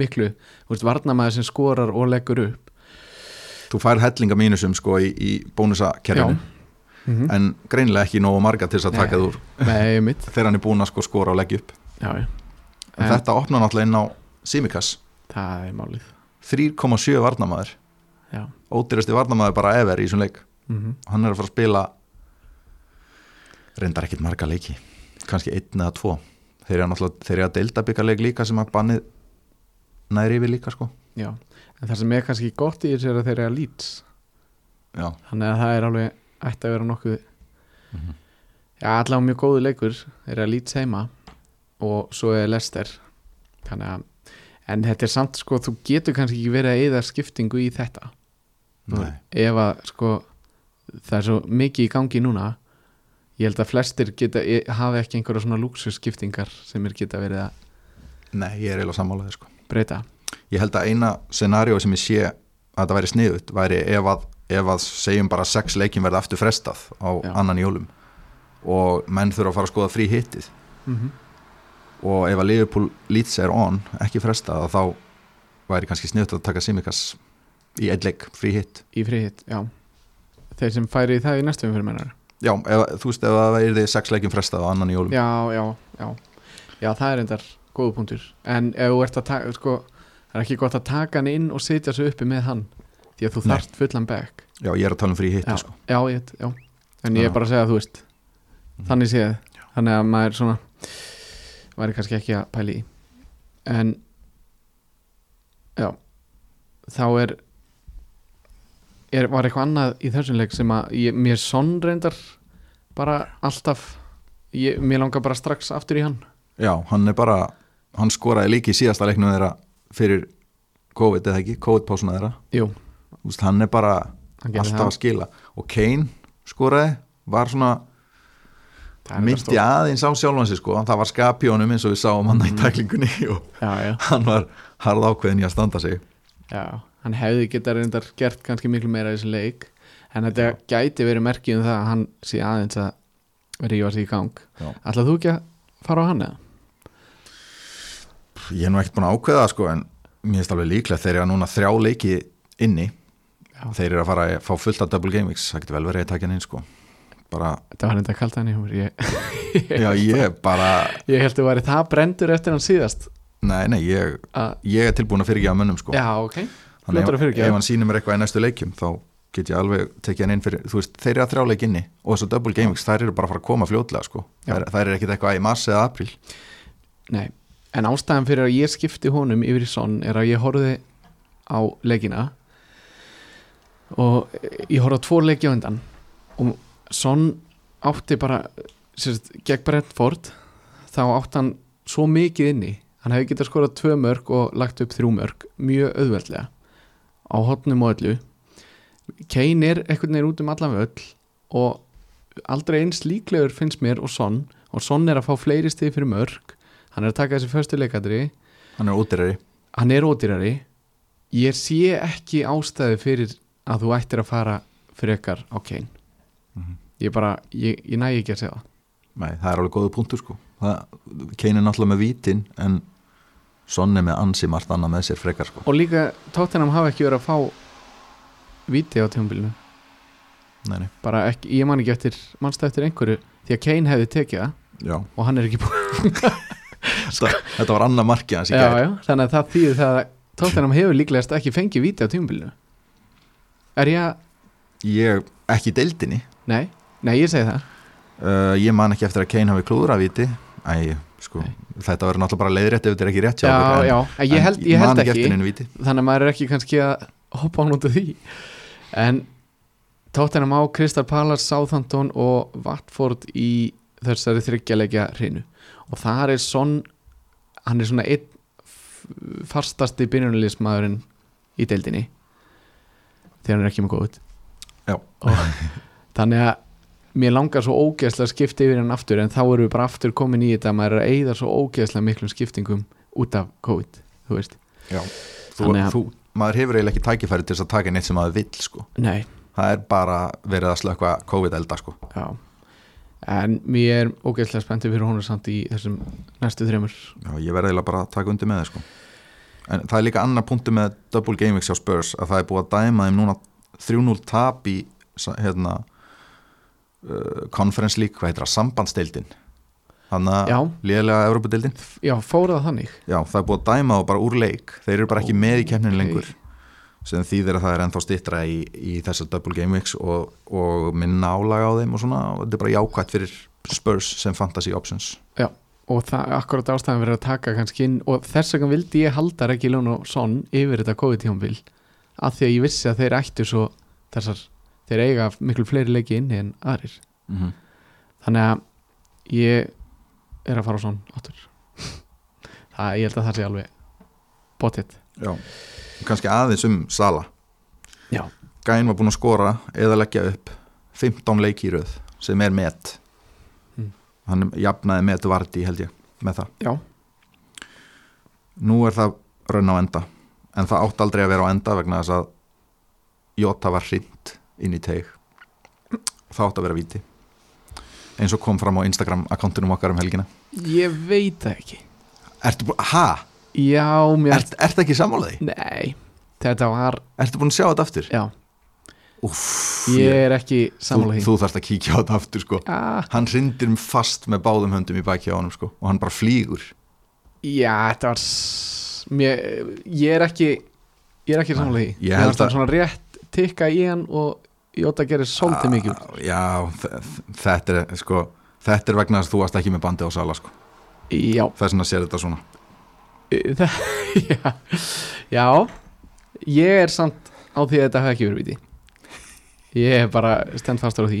Speaker 2: miklu, þú veist, varnamæður sem skorar og leggur upp.
Speaker 1: Þú fær hellinga mínusum sko í, í bónusakerfinu
Speaker 2: mm
Speaker 1: en greinilega ekki nógu marga til þess að taka
Speaker 2: mitt
Speaker 1: þegar hann er búin að sko skora og leggja upp.
Speaker 2: Já, já.
Speaker 1: en
Speaker 2: En-
Speaker 1: þetta opna náttúrulega inn á Simikas
Speaker 2: það er málið.
Speaker 1: 3,7 varnamaður
Speaker 2: já,
Speaker 1: ódýrasti varnamaður bara ever í þessum leik.
Speaker 2: Mm
Speaker 1: hann er að fara að spila reyndar ekkit marga leiki. Kannski einn eða tvo. Þeir eru náttúrulega, þeir eru að deilda byggarleik líka sem að bannið næri yfir líka sko.
Speaker 2: Já. En það sem er kannski gott í þessu er að þeir eru að lýts
Speaker 1: já,
Speaker 2: þannig að það er alveg ætti að vera nokkuð
Speaker 1: Mhm.
Speaker 2: já, allavega mjög góðu leikur. Eru að lýts heima og svo er Lester þannig að en þetta er samt sko, þú getur kannski ekki verið að eða skiptingu í þetta.
Speaker 1: Nei,
Speaker 2: ef að sko það er svo mikið í gangi núna ég held að flestir geta, e- hafi ekki einhverja svona lúksusskiptingar sem er geta verið að
Speaker 1: nei, ég er eiginlega sammálaði sko.
Speaker 2: breyta.
Speaker 1: Ég held að eina scenario sem ég sé að þetta væri sniðut væri ef að ef að segjum bara sex leikin verða aftur frestað á
Speaker 2: Já.
Speaker 1: annan jólum og menn þurfa að fara að skoða frí hittið
Speaker 2: mm
Speaker 1: og ef að Liverpool Leeds er on ekki frestað að þá væri kannski sniðut að taka Simikas í einn leik frí hitt
Speaker 2: í frihitt, já. Þeir sem færi í það í næstu umfyrir mennar
Speaker 1: Já, ef, þú veist ef að það er því sex leikin frestað á annan jólum.
Speaker 2: Já, já, já. Já, það er endar góðu punktur. En ef þú ert að taka, sko það er ekki gott að taka hann inn og setja sig uppi með hann því að þú
Speaker 1: Nei.
Speaker 2: þarft fullan back.
Speaker 1: Já, ég er að tala um frí hitti
Speaker 2: já,
Speaker 1: sko.
Speaker 2: já, ég, já. En ég
Speaker 1: Já.
Speaker 2: er bara að segja að þú veist
Speaker 1: Mhm.
Speaker 2: þannig séð, þannig að maður svona væri kannski ekki að pæli í. En já þá er, er var eitthvað annað í þessum leik sem að ég, mér sonn reyndar bara alltaf. Ég, mér langar bara strax aftur í hann.
Speaker 1: Já, hann er bara hann skoraði líki í síðasta leiknum þeirra fyrir COVID eða ekki, COVID-pásuna þeirra.
Speaker 2: Jú,
Speaker 1: veist, hann er bara
Speaker 2: hann
Speaker 1: alltaf að skila. Og Kane skoraði var svona
Speaker 2: er
Speaker 1: myndi aðeins á sjálfan sig sko. Það var skapjónum eins og við sáum hann í
Speaker 2: Mhm.
Speaker 1: tæklingunni [LAUGHS] og
Speaker 2: já, já,
Speaker 1: hann var harð ákveðin í að standa sig.
Speaker 2: Já, hann hefði geta reyndar gert kannski miklu meira í þessu leik. En þetta gæti verið merkið um það að hann sé aðeins að rífa sig í gang.
Speaker 1: Já.
Speaker 2: ætlað þú ekki að fara á hann eða?
Speaker 1: ég er nú ekkert búin að ákveða það sko en mér finnst alveg líklegt þeir eru núna þrjá leiki inni
Speaker 2: Já.
Speaker 1: þeir eru að fara að fá fullt af double game weeks það getur vel verið að taka hann inn sko. Bara,
Speaker 2: Þetta var reynda kalt hann í humor ég, [LAUGHS]
Speaker 1: já ég bara
Speaker 2: ég held að væri það brendur eftir hann síðast.
Speaker 1: Nei, nei, ég, ég er tilbúin að fyrirgefa mönnum sko.
Speaker 2: Já, ok.
Speaker 1: Þannig
Speaker 2: að
Speaker 1: ef, hann sýnir mér eitthvað í næstu leikjum þá get ég alveg tekið hann inn fyrir veist, þeir eru að þrjá leik inni og þessu double game weeks þær eru bara að fara að koma fljótlega sko. Þær, þær eru ekkit eitthvað í mars eða april
Speaker 2: Nei, en ástæðan fyrir að ég skipti honum yfir í sonn er að ég horfði á leikina og ég horfði á tvo leiki á undan. Og sonn átti bara sérst, gegn Brentford þá átti hann svo mikið inni. Hann hefði getað skorað tvö mörg og lagt upp þrjú mörg mjög auðveldlega. Á hotnum og öllu. Kane er einhvern veginn út um allan völl. Og aldrei eins líklegur finnst mér og sonn og sonn er að fá fleiri stig fyrir mörg hann er að taka þessi förstu leikadri.
Speaker 1: Hann er útirari
Speaker 2: hann er ódýrari. Ég sé ekki ástæði fyrir að þú ættir að fara frekar á Kane.
Speaker 1: Mhm.
Speaker 2: ég bara, ég, ég næ ekki að segja það.
Speaker 1: Nei, það er alveg góðu punktur sko. Kane er náttúrulega með vítin en Son er með ansi margt annað með sér frekar sko.
Speaker 2: Og líka Tottenham hafa ekki verið að fá víti á tjómbilinu
Speaker 1: nei, nei.
Speaker 2: bara ekki, ég man ekki eftir mannstu eftir einhverju? Því að Kane hefði tekið það.
Speaker 1: Já,
Speaker 2: og hann er ekki búin [LAUGHS]
Speaker 1: þetta, þetta var annað markið hans í
Speaker 2: já,
Speaker 1: gær.
Speaker 2: já, þannig að það þýðir það að Tottenham hefur líklegast ekki fengið víti á tjómbilinu er ég að,
Speaker 1: Ég, ekki deildinni.
Speaker 2: Nei, nei ég segi það.
Speaker 1: Uh, Ég man ekki eftir að Kane hafi klúður að víti Æ, sko, þetta verður náttúrulega bara leiðrétt ef þetta er ekki rétt
Speaker 2: já,
Speaker 1: en,
Speaker 2: já, en ég held, ég held
Speaker 1: ekki
Speaker 2: þannig að maður er ekki kannski að hoppa á nútið því. En Tottenham á Crystal Palace, Southampton og Watford í þessari þryggjalegja hrinu. Og þar er sonn hann er svona einn fastasti byrjunarliðsmaðurinn í deildinni þegar hann er ekki með góð
Speaker 1: Já.
Speaker 2: og þannig að mér langar svo ógeðslega að skipta yfir hann aftur en þá erum við bara aftur komin í þetta að maður er að eyða svo ógeðslega miklum skiptingum út af COVID, þú veist.
Speaker 1: Já, þú,
Speaker 2: að-
Speaker 1: þú, maður hefur eiginlega ekki tækifæri til þess að taka neitt sem maður vill sko.
Speaker 2: Nei,
Speaker 1: Það er bara verið að slökka COVID-elda sko.
Speaker 2: Já. En mér er ógeðslega spenntið fyrir honum samt í þessum næstu þreymur
Speaker 1: Já, ég verði eiginlega bara að taka undir með það sko En það er líka annar punktu með Double Game Weeks hjá Spurs að það er búið að dæma þeim núna 3-0 tap í hérna uh, Conference League, hvað heitir það, sambandsdeildin? Þannig að lélega Evropadeildin
Speaker 2: Já, fór það þannig.
Speaker 1: Já, það er búið að dæma þá bara úr leik. Þeir eru bara ekki með í keppninu
Speaker 2: Ókei.
Speaker 1: lengur sem þýðir að það er ennþá stittra í, í þessar Double Game Weeks og, og minna álaga á þeim og svona. Og þetta er bara jákvætt fyrir Spurs sem fantasy options.
Speaker 2: Já, og það akkurat ástæðan verið að taka kannski inn og þess vegna vildi ég halda Regi Lón og Son yfir þetta COVID-tjónbil af því að ég vissi að þeir ættu svo þessar, þeir eiga miklu fleiri leiki inni en aðrir.
Speaker 1: Mm -hmm.
Speaker 2: þannig að ég er að fara á Son áttur [LAUGHS] það, ég held að það sé alveg bóttið
Speaker 1: Já, kannski aðeins um Sala.
Speaker 2: Já,
Speaker 1: Gæn var búinn að skora eða leggja upp 15 leiki í röð sem er met. Hann jafnaði met varti held ég með það
Speaker 2: já,
Speaker 1: nú er það raun á enda en það átt aldrei að vera á enda vegna þess að Jota var hrind inn í teig það átt að vera víti eins og kom fram á Instagram akkontunum okkar um helgina
Speaker 2: Ég veit það ekki
Speaker 1: Ertu búin, ha?
Speaker 2: Já, mér
Speaker 1: Ert, ertu ekki sammálaði?
Speaker 2: Nei, þetta var
Speaker 1: Ertu búin að sjá þetta aftur?
Speaker 2: Já,
Speaker 1: Úff,
Speaker 2: ég er ekki
Speaker 1: þú,
Speaker 2: sammála því.
Speaker 1: þú þarfst að kíkja á þetta aftur sko.
Speaker 2: Ah,
Speaker 1: Hann hrindir um fast með báðum höndum í baki á honum sko og hann bara flýgur.
Speaker 2: Já, þetta var mér, Ég er ekki Ég er ekki sammála því.
Speaker 1: ég held
Speaker 2: fannst hann
Speaker 1: að-
Speaker 2: svona rétt tikka í hann og Jóta gerir svolítið mikið. úr.
Speaker 1: Já, þe- þetta er sko Þetta er vegna að þú varst ekki með bandi á sala sko.
Speaker 2: Já,
Speaker 1: Þess vegna sér þetta svona.
Speaker 2: Það, [LAUGHS] já. Já. Ég er samt á því að þetta hafi ekki verið viti Ég er bara stend fastur á því.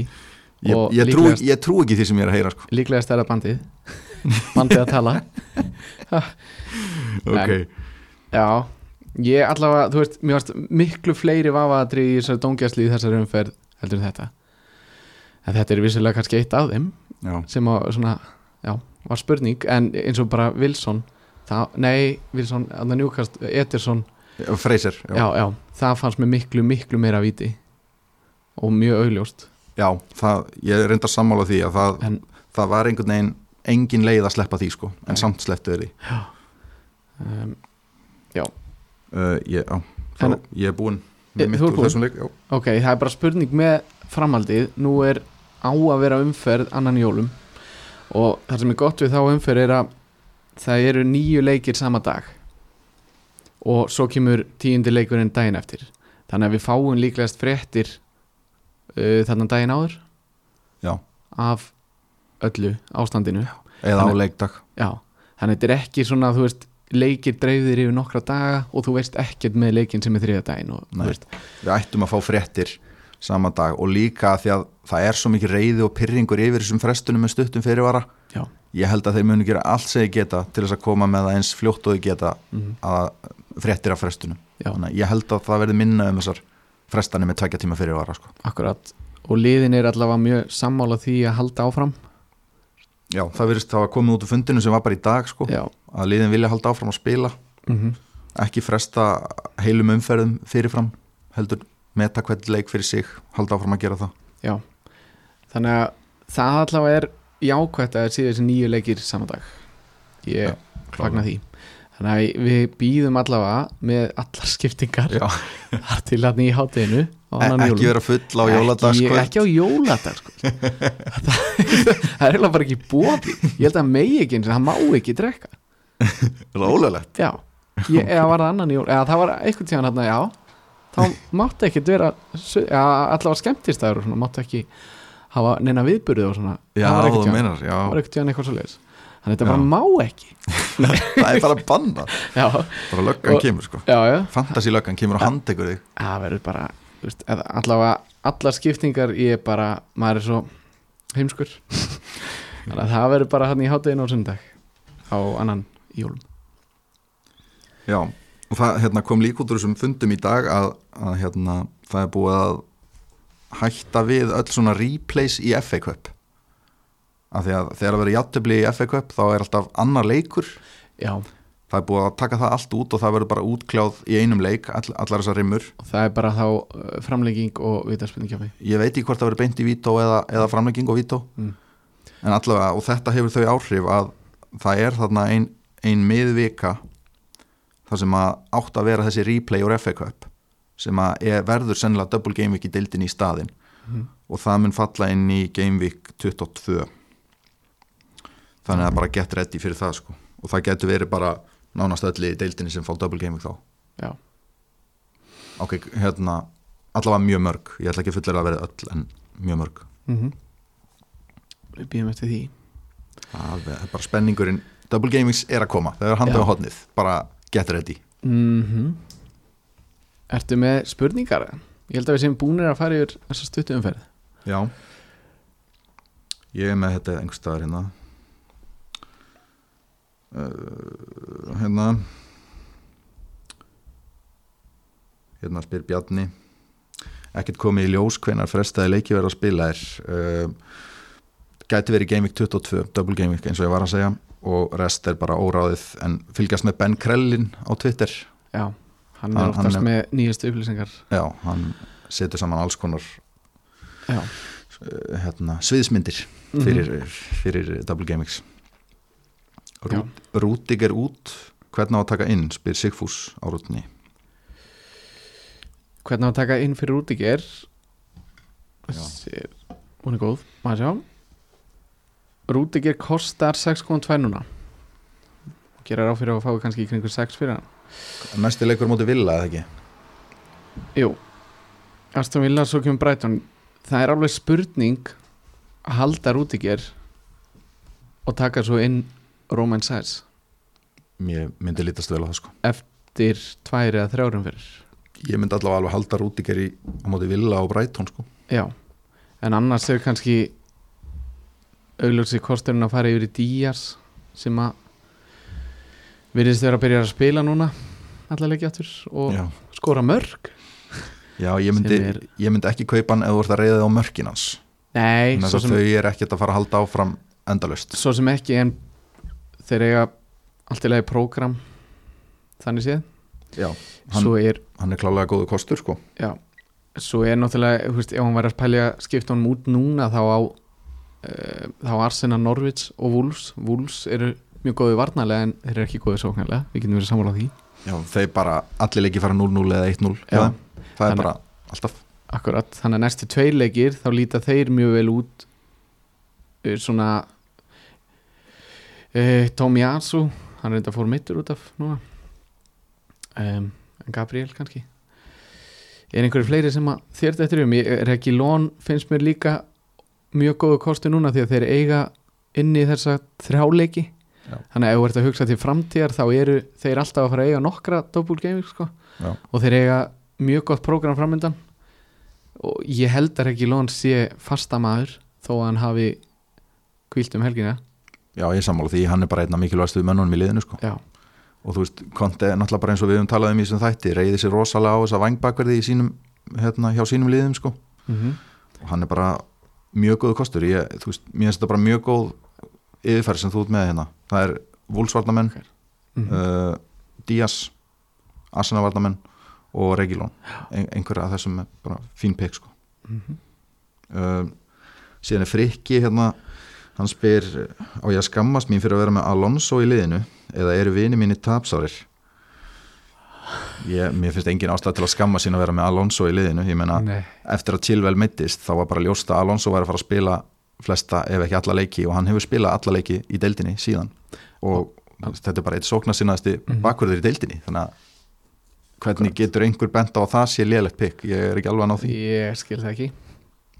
Speaker 1: Ég, ég, trú, ég trú ekki því sem ég er að heyra sko.
Speaker 2: Líklega stærra bandið. Bandið að tala. [LAUGHS]
Speaker 1: Ok,
Speaker 2: Já, ég allavega, þú veist, mér varst miklu fleiri vafaðatri í þessari dóngjastli í þessari umferð heldur en þetta. En þetta er vissulega kannski eitt af þeim
Speaker 1: já,
Speaker 2: sem að svona, já, var spurning. En eins og bara Wilson það, nei, Wilson, annar njúkast Ederson,
Speaker 1: Freyser já.
Speaker 2: já, já það fannst mér miklu, miklu meira viti og mjög augljóst.
Speaker 1: Já, það, ég er reynda að sammála því að það,
Speaker 2: en,
Speaker 1: það var einhvern veginn engin leið að sleppa því sko en
Speaker 2: Nei.
Speaker 1: samt slepptu þeir því.
Speaker 2: Um,
Speaker 1: uh, ég, á, þá,
Speaker 2: En-
Speaker 1: ég er búinn
Speaker 2: Eh,
Speaker 1: með mitt úr
Speaker 2: búinn?
Speaker 1: þessum leik já.
Speaker 2: ok, það er bara spurning með framhaldið, nú er á að vera umferð annan jólum. Og það sem er gott við þá umferð er að það eru nýju leikir sama dag. Og svo kemur tíundi leikurinn daginn eftir. Þannig að við fáum líklegast fréttir uh, þarna daginn áður?
Speaker 1: Já.
Speaker 2: af öllu ástandinu.
Speaker 1: Eða á
Speaker 2: Þannig-
Speaker 1: leikdag.
Speaker 2: Já, þannig að þetta er ekki svona þú veist, leikir dreifðir yfir nokkra daga og þú veist ekkert með leikin sem er þriða daginn og
Speaker 1: við ættum að fá fréttir sama dag og líka því að það er svo mikið reyði og pyrringur yfir þessum frestunum með stuttum fyrirvara.
Speaker 2: Já,
Speaker 1: ég held að þeir munu gera allt sem þeir geta til þess að koma með það eins fljótt og þeir geta
Speaker 2: mm,
Speaker 1: að fréttir af frestunum.
Speaker 2: Já,
Speaker 1: að ég held að það verði minna um þessar frestanir með tvekja tíma fyrirvara sko.
Speaker 2: akkurat. Og liðin er allavega mjög sammála því að halda áfram.
Speaker 1: Já, það verðist það að koma út úr fundinu sem var bara í dag sko,
Speaker 2: Já,
Speaker 1: að liðin vilja halda áfram að spila.
Speaker 2: Mm
Speaker 1: ekki fresta heilum umferðum fyrirfram heldur meta hvern leik fyrir sig halda áfram að gera það.
Speaker 2: Já. Þannig að það allavega er jákvætt að það sé þessi nýju leikir saman dag. Ég fagna því Þannig að við býðum allavega með allar skiptingar þar til hann í hátteginu
Speaker 1: E ekki vera full á jóladag
Speaker 2: ekki, ekki á jóladag sko. það, [LAUGHS] það er eiginlega bara ekki bóði ég held að megi ekki eins og það má ekki drekka.
Speaker 1: Rólulegt.
Speaker 2: Já, ég, eða var það annan jól eða það var einhvern tíðan hérna, já. Þá máttu ekki vera já, allavega skemmtistæður og svona máttu ekki hafa neina viðburði og svona.
Speaker 1: Já,
Speaker 2: það var einhvern tíðan eitthvað svo leiðis þannig þetta
Speaker 1: Já.
Speaker 2: bara má ekki. [LAUGHS]
Speaker 1: Það er bara banna
Speaker 2: já,
Speaker 1: bara löggan
Speaker 2: Og-
Speaker 1: kemur sko. Fantasy löggan kemur og handtekur þig.
Speaker 2: Það verður bara veist, allavega allar skiptingar ég er bara, maður er svo heimskur. [LAUGHS] Þannig að það verður bara hann í hátteginu á sundag á annan jólum.
Speaker 1: Já, og það hérna, kom líka út úr þessum fundum í dag að, að hérna, það er búið að hætta við öll svona replays í FA Cup af því að þegar að vera játtöfli í FA Cup þá er alltaf annar leikur.
Speaker 2: Já,
Speaker 1: það er búið að taka það allt út og það verður bara útkljáð í einum leik, all, allar þessar rimmur.
Speaker 2: Og það er bara þá uh, framlenging og vitaspenningkjáfi
Speaker 1: ég veit ekki hvort það verður beint í vító eða, eða framlegging og vító.
Speaker 2: Mm.
Speaker 1: en allavega, og þetta hefur þau áhrif að það er þarna ein, ein miðvika þar sem að átt að vera þessi replay úr FA Cup sem að er, verður sennilega double game week í deildin í staðin
Speaker 2: Mhm.
Speaker 1: og það mun falla inn í game week 22 þannig að bara get ready fyrir það sko. Og það getur verið bara nánast öll í deildinni sem fá double week þá.
Speaker 2: Já,
Speaker 1: ok, hérna, allavega mjög mörg. Ég ætla ekki fullir að vera öll en mjög mörg.
Speaker 2: Mm við býðum eftir því.
Speaker 1: Það er bara spenningurinn. Double gamings er að koma, það er handað
Speaker 2: Já.
Speaker 1: á hotnið bara get ready.
Speaker 2: Mm Ertu með spurningar? Ég held að við séum búinir að fara yfir þessa stuttu umferð.
Speaker 1: Já. Ég er með þetta einhvers staðar hérna uh, hérna. Hérna spyr Bjarni. Ekkert komið í ljós hvenar frestaði leiki verið að spila er uh, gæti verið Game Week 22 double Game Week eins og ég var að segja. Og rest er bara óráðið. En fylgjast með Ben Krellin á Twitter?
Speaker 2: Já, hann er oftast
Speaker 1: hann
Speaker 2: með nýjastu upplýsingar.
Speaker 1: Já, hann setur saman alls konar
Speaker 2: Já,
Speaker 1: uh, hérna, sviðsmyndir
Speaker 2: Mhm.
Speaker 1: fyrir, fyrir Double GameX
Speaker 2: Já.
Speaker 1: Rút, Rútig er út. Hvernig á að taka inn, spyr Sigfús á rútinni
Speaker 2: hvernig á að taka inn fyrir Rúdiger?
Speaker 1: Já.
Speaker 2: Sér, hún er góð, maður sjá. Rúdiger kostar 6.2 núna. Gerir á fyrir að fá kannski í kringu 6 fyrir hann.
Speaker 1: Næsti leikur móti Villa eða ekki?
Speaker 2: Jú, Aston Villa svo kemur Brighton. Það er alveg spurning að halda Rúdiger og taka svo inn Roman Saez
Speaker 1: mér myndi lítast vel á það sko.
Speaker 2: Eftir tværi eða þrjárum fyrir
Speaker 1: ég myndi allavega alveg halda Rútiger í á móti Villa og Brighton sko.
Speaker 2: Já, en annars er kannski augljósi kosturinn að fara yfir í Díaz sem að virðist vera að byrja að spila núna allar leikja aftur og
Speaker 1: já,
Speaker 2: skora mörg.
Speaker 1: Já ég, myndi,
Speaker 2: er-
Speaker 1: ég myndi ekki kaupa hann ef þú ert að reyða á mörkin hans.
Speaker 2: Nei,
Speaker 1: að
Speaker 2: sem,
Speaker 1: þau er ekkert að fara að halda áfram endalust
Speaker 2: svo sem ekki en þeir eiga allt í lagi prógram þannig séð.
Speaker 1: Já, hann,
Speaker 2: er,
Speaker 1: hann er klálega góðu kostur sko.
Speaker 2: Já svo er náttúrulega, veist, ef hann væri að pælja skipta honum út núna þá á uh, þá á Arsenal, Norwich og Wolves. Wolves eru mjög góði varnarlega en þeir eru ekki góði sóknarlega, við getum verið sammála á því.
Speaker 1: Já, þeir bara, allir leiki fara 0-0 eða 1-0
Speaker 2: Já.
Speaker 1: hjá þeim. það er
Speaker 2: Þannig-
Speaker 1: bara alltaf.
Speaker 2: Akkurat, þannig að næstu tveir leikir þá líta þeir mjög vel út uh, svona uh, Tomi Asu hann reynda fór mittur út af núna. Um, en Gabriel kannski. Er einhverju fleiri sem að þér þetta um, er ekki lón finnst mér líka mjög góðu kosti núna því að þeir eiga inni í þessa þrjáleiki
Speaker 1: Já.
Speaker 2: þannig að ef þú ert að hugsa til framtíðar þá eru þeir alltaf að fara að eiga nokkra double gaming sko.
Speaker 1: Já.
Speaker 2: og þeir eiga mjög gott prógram framöndan og ég held að ekki Lón sé fasta maður þó að hann hafi kvílt um helgina
Speaker 1: já, ég sammála því, hann er bara einna mikilvægstu mönnunum í liðinu sko.
Speaker 2: Já,
Speaker 1: og þú veist, Konte er náttúrulega bara eins og við höfum talað um í þessum þætti, reyði sér rosalega á þessa vangbakverði í sínum, hérna, hjá sínum liðum sko,
Speaker 2: mm
Speaker 1: og hann er bara mjög góðu kostur, ég, þú veist, mér finnst þetta bara mjög góð yfirferð sem þú ert með hérna, það er Vúlsvarnamenn
Speaker 2: Mhm.
Speaker 1: uh, Díaz Arsenalvarnamenn og Regilón Ein, einhverja af þessum er bara fín pikk sko.
Speaker 2: Mhm.
Speaker 1: uh, síðan er Frikki hérna, hann spyr á ég að skammast mín fyrir að vera með Alonso í liðinu eða eru vini mín í tapsárir? Ég, mér finnst engin ástæð til að skamma sín að vera með Alonso í liðinu. Ég menna eftir að Chilwell mittist þá var bara ljóst að Alonso var að fara að spila flesta ef ekki alla leiki og hann hefur spilað alla leiki í deildinni síðan. Og þetta er bara eitt sóknarsinnaðasti
Speaker 2: Mhm.
Speaker 1: bakverður í deildinni þannig að hvernig getur einhver bent á að það sé lélegt pikk, ég er ekki alveg að ná því.
Speaker 2: Ég skil það ekki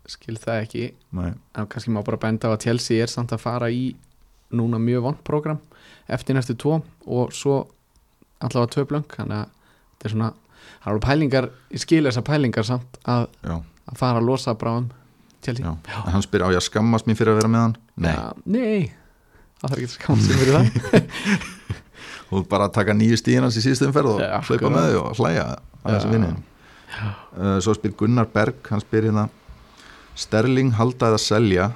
Speaker 2: skil það ekki.
Speaker 1: Nei.
Speaker 2: en kannski má bara benda á að Chelsea er samt að fara í núna mjög vond program eftir næstu tvo og svo allavega tvö blöng þannig að þetta er svona það er alveg pælingar, ég skil þessar pælingar samt að,
Speaker 1: Já,
Speaker 2: að fara að losa bráðum Chelsea.
Speaker 1: Já. En hann spyr á ég að skammast mín fyrir að vera með hann? Nei,
Speaker 2: Ja, nei, það þarf ekki að skamast sem fyrir það. [LAUGHS]
Speaker 1: Og bara taka nýju stíðin hans í síðustu umferð og
Speaker 2: Já,
Speaker 1: hlaupa
Speaker 2: akkurat.
Speaker 1: með þau og hlæja að þessu
Speaker 2: Já.
Speaker 1: vinni uh, Svo spyr Gunnar Berg, hann spyr hérna Sterling halda eða selja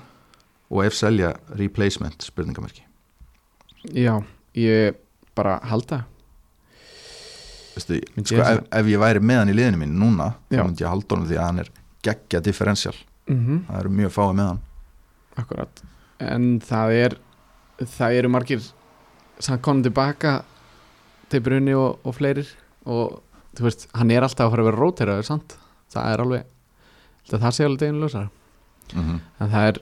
Speaker 1: og ef selja replacement spurningamarki
Speaker 2: Já, ég bara halda. Myndi
Speaker 1: sko,
Speaker 2: ég
Speaker 1: ef, ef ég væri með hann í liðinu mín núna þá myndi ég halda honum því að hann er geggja differential.
Speaker 2: Mm
Speaker 1: það eru mjög fáið með hann.
Speaker 2: Akkurat. En það er það eru margir sem komum tilbaka til brunni og, og fleirir og þú veist, hann er alltaf að fara að vera róteraður sant? það er alveg að það sé alveg deginu lösar
Speaker 1: mm -hmm.
Speaker 2: en það er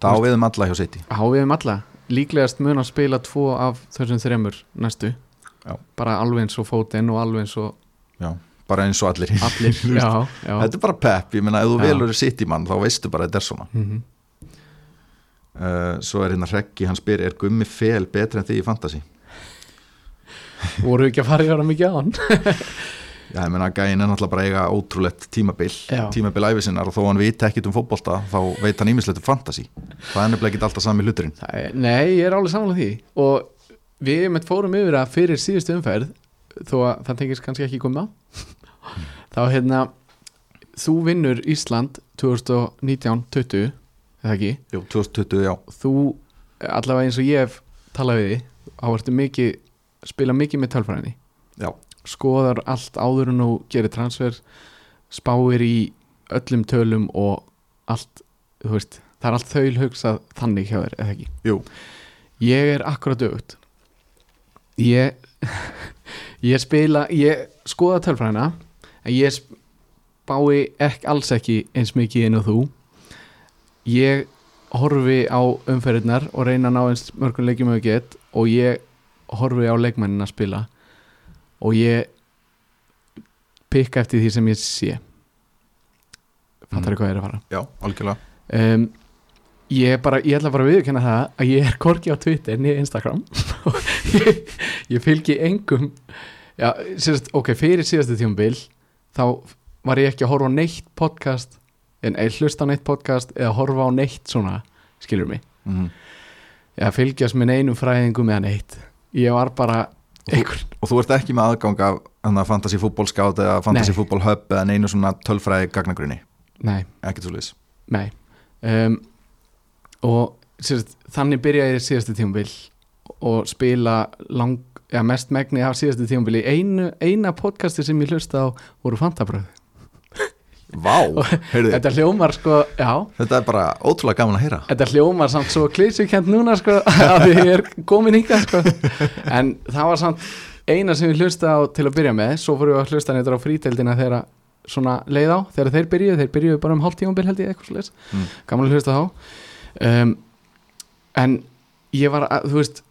Speaker 1: það á við um alla hjá City.
Speaker 2: Hávið um alla. Líklegast mun að spila tvo af þessum þremur næstu.
Speaker 1: Já.
Speaker 2: bara alveg eins og fótinn og alveg eins og
Speaker 1: já, bara eins og allir.
Speaker 2: Allir [LAUGHS] já, já.
Speaker 1: þetta er bara pep, ég meina ef þú velur City mann þá veistu bara að þetta er svona.
Speaker 2: Mm
Speaker 1: uh, svo er hérna Hreggi, hann spyr er gummi fel betri en því í fantasy?
Speaker 2: Voru ekki að fara í ára mikið á hann [LAUGHS]
Speaker 1: Já, ég meina gæin er náttúrulega bara eiga ótrúlegt tímabil,
Speaker 2: Já.
Speaker 1: tímabil æfisinnar og þó hann veit ekkit um fótbolta, þá veit hann ímislegt um fantasy. Það er nefnilega ekki alltaf sami hluturinn.
Speaker 2: Nei, ég er alveg samanlega því og við með fórum yfir að fyrir síðustu umferð þó að það tengist kannski ekki komið á [LAUGHS] þá hérna þú vinnur Ísland 2019-20 eða ekki,
Speaker 1: Jú, 2020, já.
Speaker 2: þú allavega eins og ég hef talað við því þá ertu mikið, spila mikið með tölfræðinni
Speaker 1: Já,
Speaker 2: skoðar allt áður en þú gerir transfer spáir í öllum tölum og allt, þú veist það er allt þaul hugsað þannig hjá þér eða ekki?
Speaker 1: Jú,
Speaker 2: ég er akkurat aukt ég [LAUGHS] ég spila, ég skoða tölfræðina en ég spái ekki, alls ekki eins mikið og þú. Ég horfi á umferðirnar og reyna að ná eins mörgum leikjum og ég get og ég horfi á leikmennin að spila og ég pikka eftir því sem ég sé. Fattar
Speaker 1: Mhm.
Speaker 2: hvað ég er að fara?
Speaker 1: Já, algjörlega.
Speaker 2: Um, ég bara, ég ætla bara að viðkynna það að ég er korki á Twitter niður Instagram. Og [LAUGHS] ég, ég fylgi engum. Já, sérst, ok, fyrir síðastu tímabil þá var ég ekki að horfa á neitt podcast en eða hlusta á neitt podcast eða horfa á neitt svona, skilur mig?
Speaker 1: Mm
Speaker 2: eða fylgjast með einum fræðingum eða neitt. Ég var bara
Speaker 1: Og þú-
Speaker 2: einhver,
Speaker 1: Og þú ert ekki með aðgang af fantasy fútból skátt eða fantasy fútból hub eða neinu svona tölfræði gagnagrunni?
Speaker 2: Nei,
Speaker 1: ekkert svo liðs
Speaker 2: nei. Um, og sérst, þannig byrjaði síðastu tímabil og spila lang, ja, mest megni af síðastu tímabil í einu, eina podcasti sem ég hlusta á voru fantabröð
Speaker 1: Vá, [LAUGHS] heyrðu,
Speaker 2: þetta hljómar sko, já.
Speaker 1: Þetta er bara ótrúlega gaman að heyra.
Speaker 2: Þetta hljómar samt svo klísukent núna sko, [LAUGHS] að ég er komin hingað sko. [LAUGHS] en það var samt eina sem ég hlusta á til að byrja með svo fórum við að hlusta neitt á fríteldina þegar svona leið á, þegar þeir byrjuðu þeir byrjuðu bara um hálftímabil held ég eitthvað svo
Speaker 1: Mm.
Speaker 2: gaman að hlusta þá. Um, en ég var að, þú veist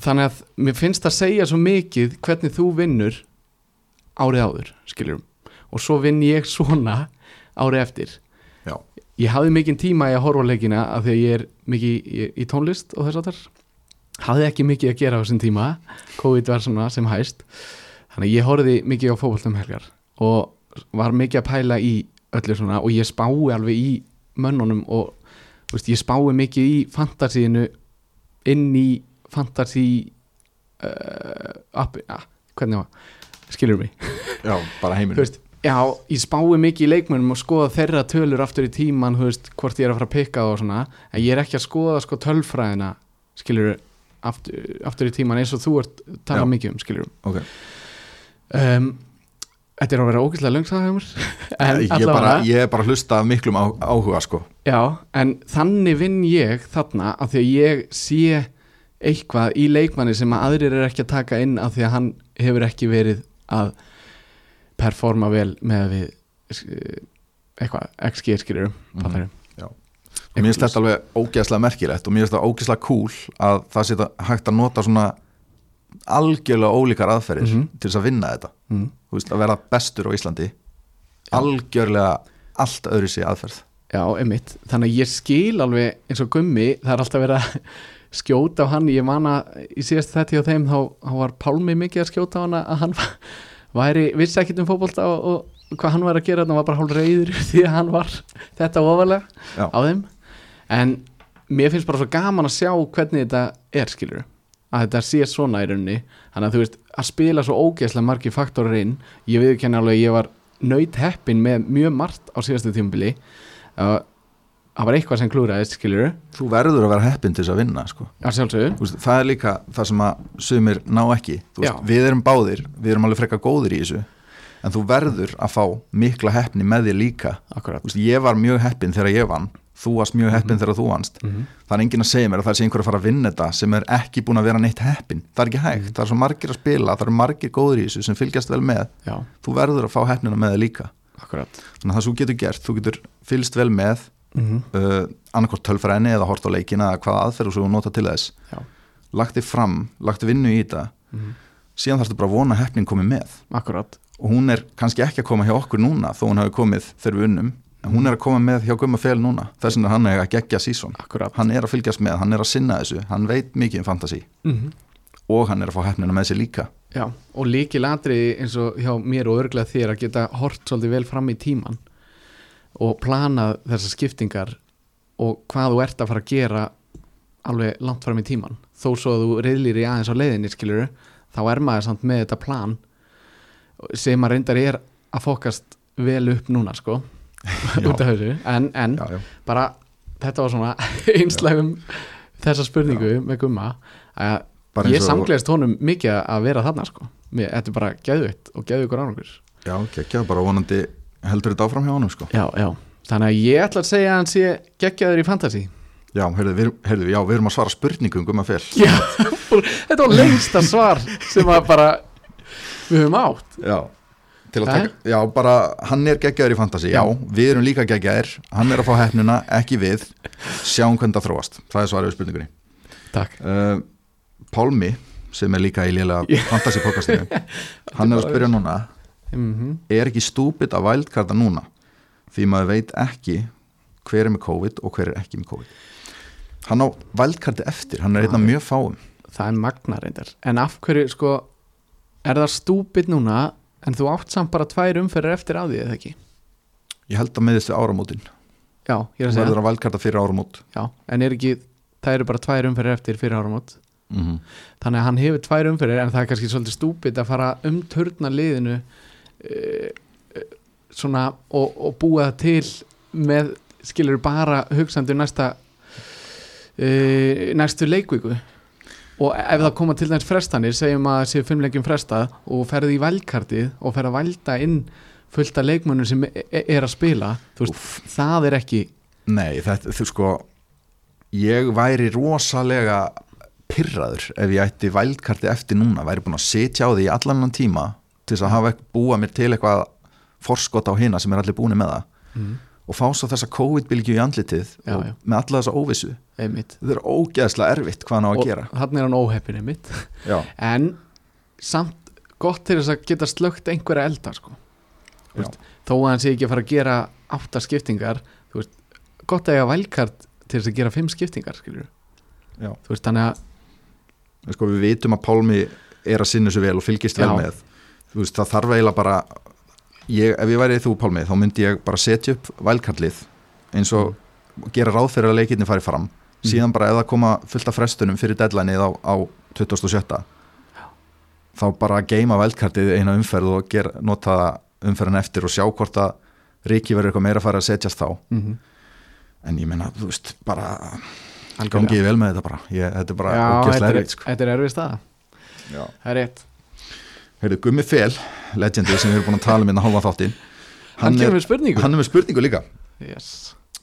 Speaker 2: þannig að mér finnst að segja svo mikið hvernig þú vinnur árið áður, skiljum og svo vinn ég svona árið eftir.
Speaker 1: Já.
Speaker 2: ég hafði mikinn tíma í að horfa leikina af því að ég er mikið í, í tónlist og þess að þar hafði ekki mikið að gera á þessum tíma. COVID var svona sem hæst. Þannig ég horfði mikið á fótbollum helgar og var mikið að pæla í öllu svona og ég spái alveg í mönnunum og veist, ég spái mikið í fantasíinu inn í fantasí uh, appi, ah, hvernig var? Skilur mig?
Speaker 1: Já, bara heiminu
Speaker 2: veist, já, ég spái mikið í leikmönnum og skoða þeirra tölur aftur í tíman veist, hvort ég er að fara að pikka og svona. En ég er ekki að skoða sko tölfræðina skilur aftur, aftur í tíman eins og þú ert talað mikið um skilur
Speaker 1: Ok,
Speaker 2: um, Þetta er að vera ógæslega löngsaðum [LAUGHS] en
Speaker 1: ég, ég er bara að hlusta miklum á, áhuga sko.
Speaker 2: Já, en þannig vinn ég þarna af því að ég sé eitthvað í leikmanni sem að aðrir er ekki að taka inn af því að hann hefur ekki verið að performa vel með við eh, eitthvað, XG skilur
Speaker 1: Mhm. og mér finnst þetta alveg ógeðslega merkilegt og mér finnst þetta ógeðslega cool að það sé hægt að nota svona algjörlega ólíkar aðferðir
Speaker 2: Mhm.
Speaker 1: til þess að vinna þetta
Speaker 2: mm.
Speaker 1: Þú veist, að vera bestur á Íslandi algjörlega allt öðru sér aðferð
Speaker 2: Já, einmitt, þannig að ég skil alveg eins og gummi, það er alltaf verið að [LAUGHS] skjóta á hann, ég man að í síðast þetta hjá þeim þá, þá var Pálmi mikið að skjóta á hann að hann [LAUGHS] væri vissi ekkit um fótbolta og, og hvað hann var að gera, hann var bara hálf reyður því að hann var [LAUGHS] þetta ofalega
Speaker 1: Já.
Speaker 2: á þeim en mér finnst bara svo gaman að sjá hvernig þetta er skilur að þetta sé svona í rauninni. Þannig að þú veist, að spila svo ógeðslega margir faktorar inn, ég viðkenni alveg ég var nöyt heppin með mjög margt á síðastu tímabili. Uh, það var eitthvað sem klúraðist skilur
Speaker 1: Þú verður að vera heppin til þess að vinna sko. veist, það er líka það sem að sumir ná ekki. Veist, við erum báðir, við erum alveg frekar góðir í þessu. En þú verður að fá mikla heppni með þér líka. Veist, ég var mjög heppin þegar ég vann þú varst mjög heppin þegar þú vannst.
Speaker 2: Mm -hmm.
Speaker 1: það er enginn að segja mér að það sé einhver að fara að vinna þetta sem er ekki búin að vera neitt heppin. Það er ekki hægt, það er svo margir að spila það eru margir góður í þessu sem fylgjast vel með.
Speaker 2: Já,
Speaker 1: þú verður að fá heppnina með þér líka.
Speaker 2: Akkurat.
Speaker 1: Þannig að það sem þú getur gert, þú getur fylgst vel með
Speaker 2: mm -hmm.
Speaker 1: uh, annarkort tölfræðinni eða hort á leikina eða hvaða aðferð sem þú nota til þess.
Speaker 2: Já,
Speaker 1: lagt þig fram, lagt vinnu í þetta.
Speaker 2: Mm
Speaker 1: síðan þarfstu bara að vona heppnin komi með.
Speaker 2: Akkurat.
Speaker 1: Og hún er kannski ekki að koma hjá okkur núna þó hún hafi komið þegar við unnum hún er að koma með hjá Gumma Fel núna. Þess vegna er hann að gegja sísón hann er að fylgjast með, hann er að sinna þessu hann veit mikið um fantasi
Speaker 2: mm
Speaker 1: og hann er að fá hefnina með sér líka.
Speaker 2: Já, og líki latri eins og hjá mér og örglega þér að geta hort svolítið vel fram í tíman og planað þessar skiptingar og hvað þú ert að fara að gera alveg langt fram í tíman þó svo að þú reyðlir í aðeins á leiðinni skilur þá er maður samt með þetta plan sem að reyndar er að fokast vel upp núna sko út af þessu. En, en
Speaker 1: já, já.
Speaker 2: bara þetta var svona [LAUGHS] einslægum þessa spurningu með gumma að ég samgleðist honum mikið að vera þarna sko. Mér, þetta er bara geðvitt og geðvikur árangur.
Speaker 1: Já, geggja, bara vonandi heldur þetta áfram hjá honum sko.
Speaker 2: Já, já, þannig að ég ætla að segja að hann sé geggjaður í fantasy.
Speaker 1: Já, heyrðu, við, heyrðu, já, við erum að svara spurningum um að fel.
Speaker 2: Já, [LAUGHS] þetta var lengsta svar sem að bara við höfum átt.
Speaker 1: Já, til að
Speaker 2: Nei.
Speaker 1: taka Já, bara, hann er geggjaður í fantasy Já,
Speaker 2: Já.
Speaker 1: við erum líka geggjaðir. Hann er að fá hefnuna, ekki við. Sjáum hvernig það þróast, það er svarið spurningunni.
Speaker 2: Takk.
Speaker 1: Uh, Pálmi, sem er líka í lélega fantasy podcastinu [LAUGHS] Hann er að spyrja núna
Speaker 2: mm
Speaker 1: Er ekki stúpid að vældkarta núna? Því maður veit ekki hver er með COVID og hver er ekki með COVID. Hann á vældkarti eftir, hann er einn af mjög fáum.
Speaker 2: Það er magna reyndar. En af hverju sko Er það stúpid núna En þú átt samt bara tvær umferðir eftir á því eða ekki?
Speaker 1: Ég held að meðist við áramótin.
Speaker 2: Já, ég er að segja
Speaker 1: verður að vældkarta fyrir áramót.
Speaker 2: Já, en er ekki Það eru bara tvær umferðir eftir fyrir áramót.
Speaker 1: Mm -hmm.
Speaker 2: Þannig að hann hefur tvær umferðir En það er kannski svolítið stúpid að fara umturna liðinu uh, Svona og, og búa það til með skilur bara hugsandi um næsta uh, næstu leikvíku og ef það koma til þess frestanir segjum að séu fimm leikjum frestað og ferði í vælkartið og ferði að vælda inn fullt af leikmönnum sem e- e- er að spila þú veist, það er ekki
Speaker 1: Nei, þetta, þú sko Ég væri rosalega pyrraður ef ég ætti vældkarti eftir núna væri búin að sitja á því allan tíma til þess að hafa búa mér til eitthvað forskot á hina sem er allir búin með það
Speaker 2: mm.
Speaker 1: Og fá svo þessa COVID-bylgju í andlitið
Speaker 2: Já,
Speaker 1: og
Speaker 2: já.
Speaker 1: með alla þessa óvissu.
Speaker 2: Einmitt.
Speaker 1: Þetta er ógeðslega erfitt hvað hann á að
Speaker 2: og
Speaker 1: gera.
Speaker 2: þannig er hann óheppin einmitt.
Speaker 1: Já,
Speaker 2: en samt gott til þess að geta slögt einhverja elda sko. Veist, þó að hann sé ekki að fara að gera átta skiptingar veist, gott að eiga vælkart til þess að gera fimm skiptingar veist þannig að
Speaker 1: Sko, við vitum að Pálmi er að sinna þessu vel og fylgist vel
Speaker 2: Já.
Speaker 1: með. Þú veist, það þarf eiginlega bara ég, ef ég væri þú Pálmi þá myndi ég bara setja upp vælkarlið eins og gera ráð fyrir að leikinni fari fram. Síðan bara það koma fullt af frestunum fyrir deadlineið á, á 2007 þá bara geima vælkartið eina umferð og gera, nota umferðin eftir og sjá hvort að Ríki verður eitthvað meira að fara að setjast þá.
Speaker 2: Mm -hmm.
Speaker 1: en ég meina, þú veist, bara gangið vel með þetta bara. Ég, þetta er bara
Speaker 2: þetta er,
Speaker 1: erfitt sko.
Speaker 2: þetta er erfið staða. Það er rétt
Speaker 1: Heyrðu, Gummi Fel, legendi sem við erum búin að tala um hérna hálfa þáttin
Speaker 2: hann,
Speaker 1: er,
Speaker 2: kemur með spurningu
Speaker 1: hann er með spurningu líka
Speaker 2: yes.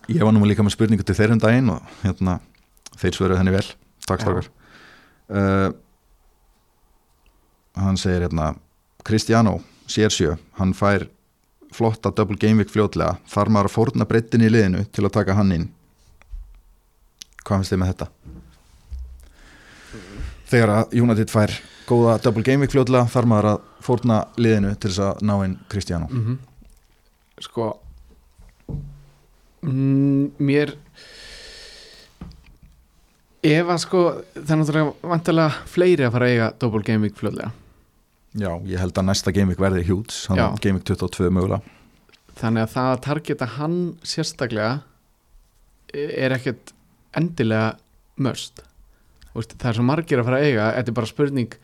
Speaker 1: Ég var nú líka með spurningu til þeirra um daginn og hérna, þeir svöruðu henni vel Takk
Speaker 2: Já.
Speaker 1: strákar uh, Hann segir hérna Cristiano, CR7 hann fær flotta double game week fljótlega þar maður að fórna breyttin í liðinu til að taka hann inn Hvað finnst þið með þetta? Þegar að United fær góða double game week fljótlega þar maður að fórna liðinu til þess að ná inn Cristiano.
Speaker 2: Mm sko mm, mér ef að sko það er náttúrulega vantilega fleiri að fara að eiga double game week fljóðlega
Speaker 1: Já, ég held að næsta game week verði hjúts hann
Speaker 2: Já.
Speaker 1: game week 22 mögulega.
Speaker 2: Þannig að það að targeta hann sérstaklega er ekkert endilega mörst það er svo margir að fara að eiga þetta er bara spurning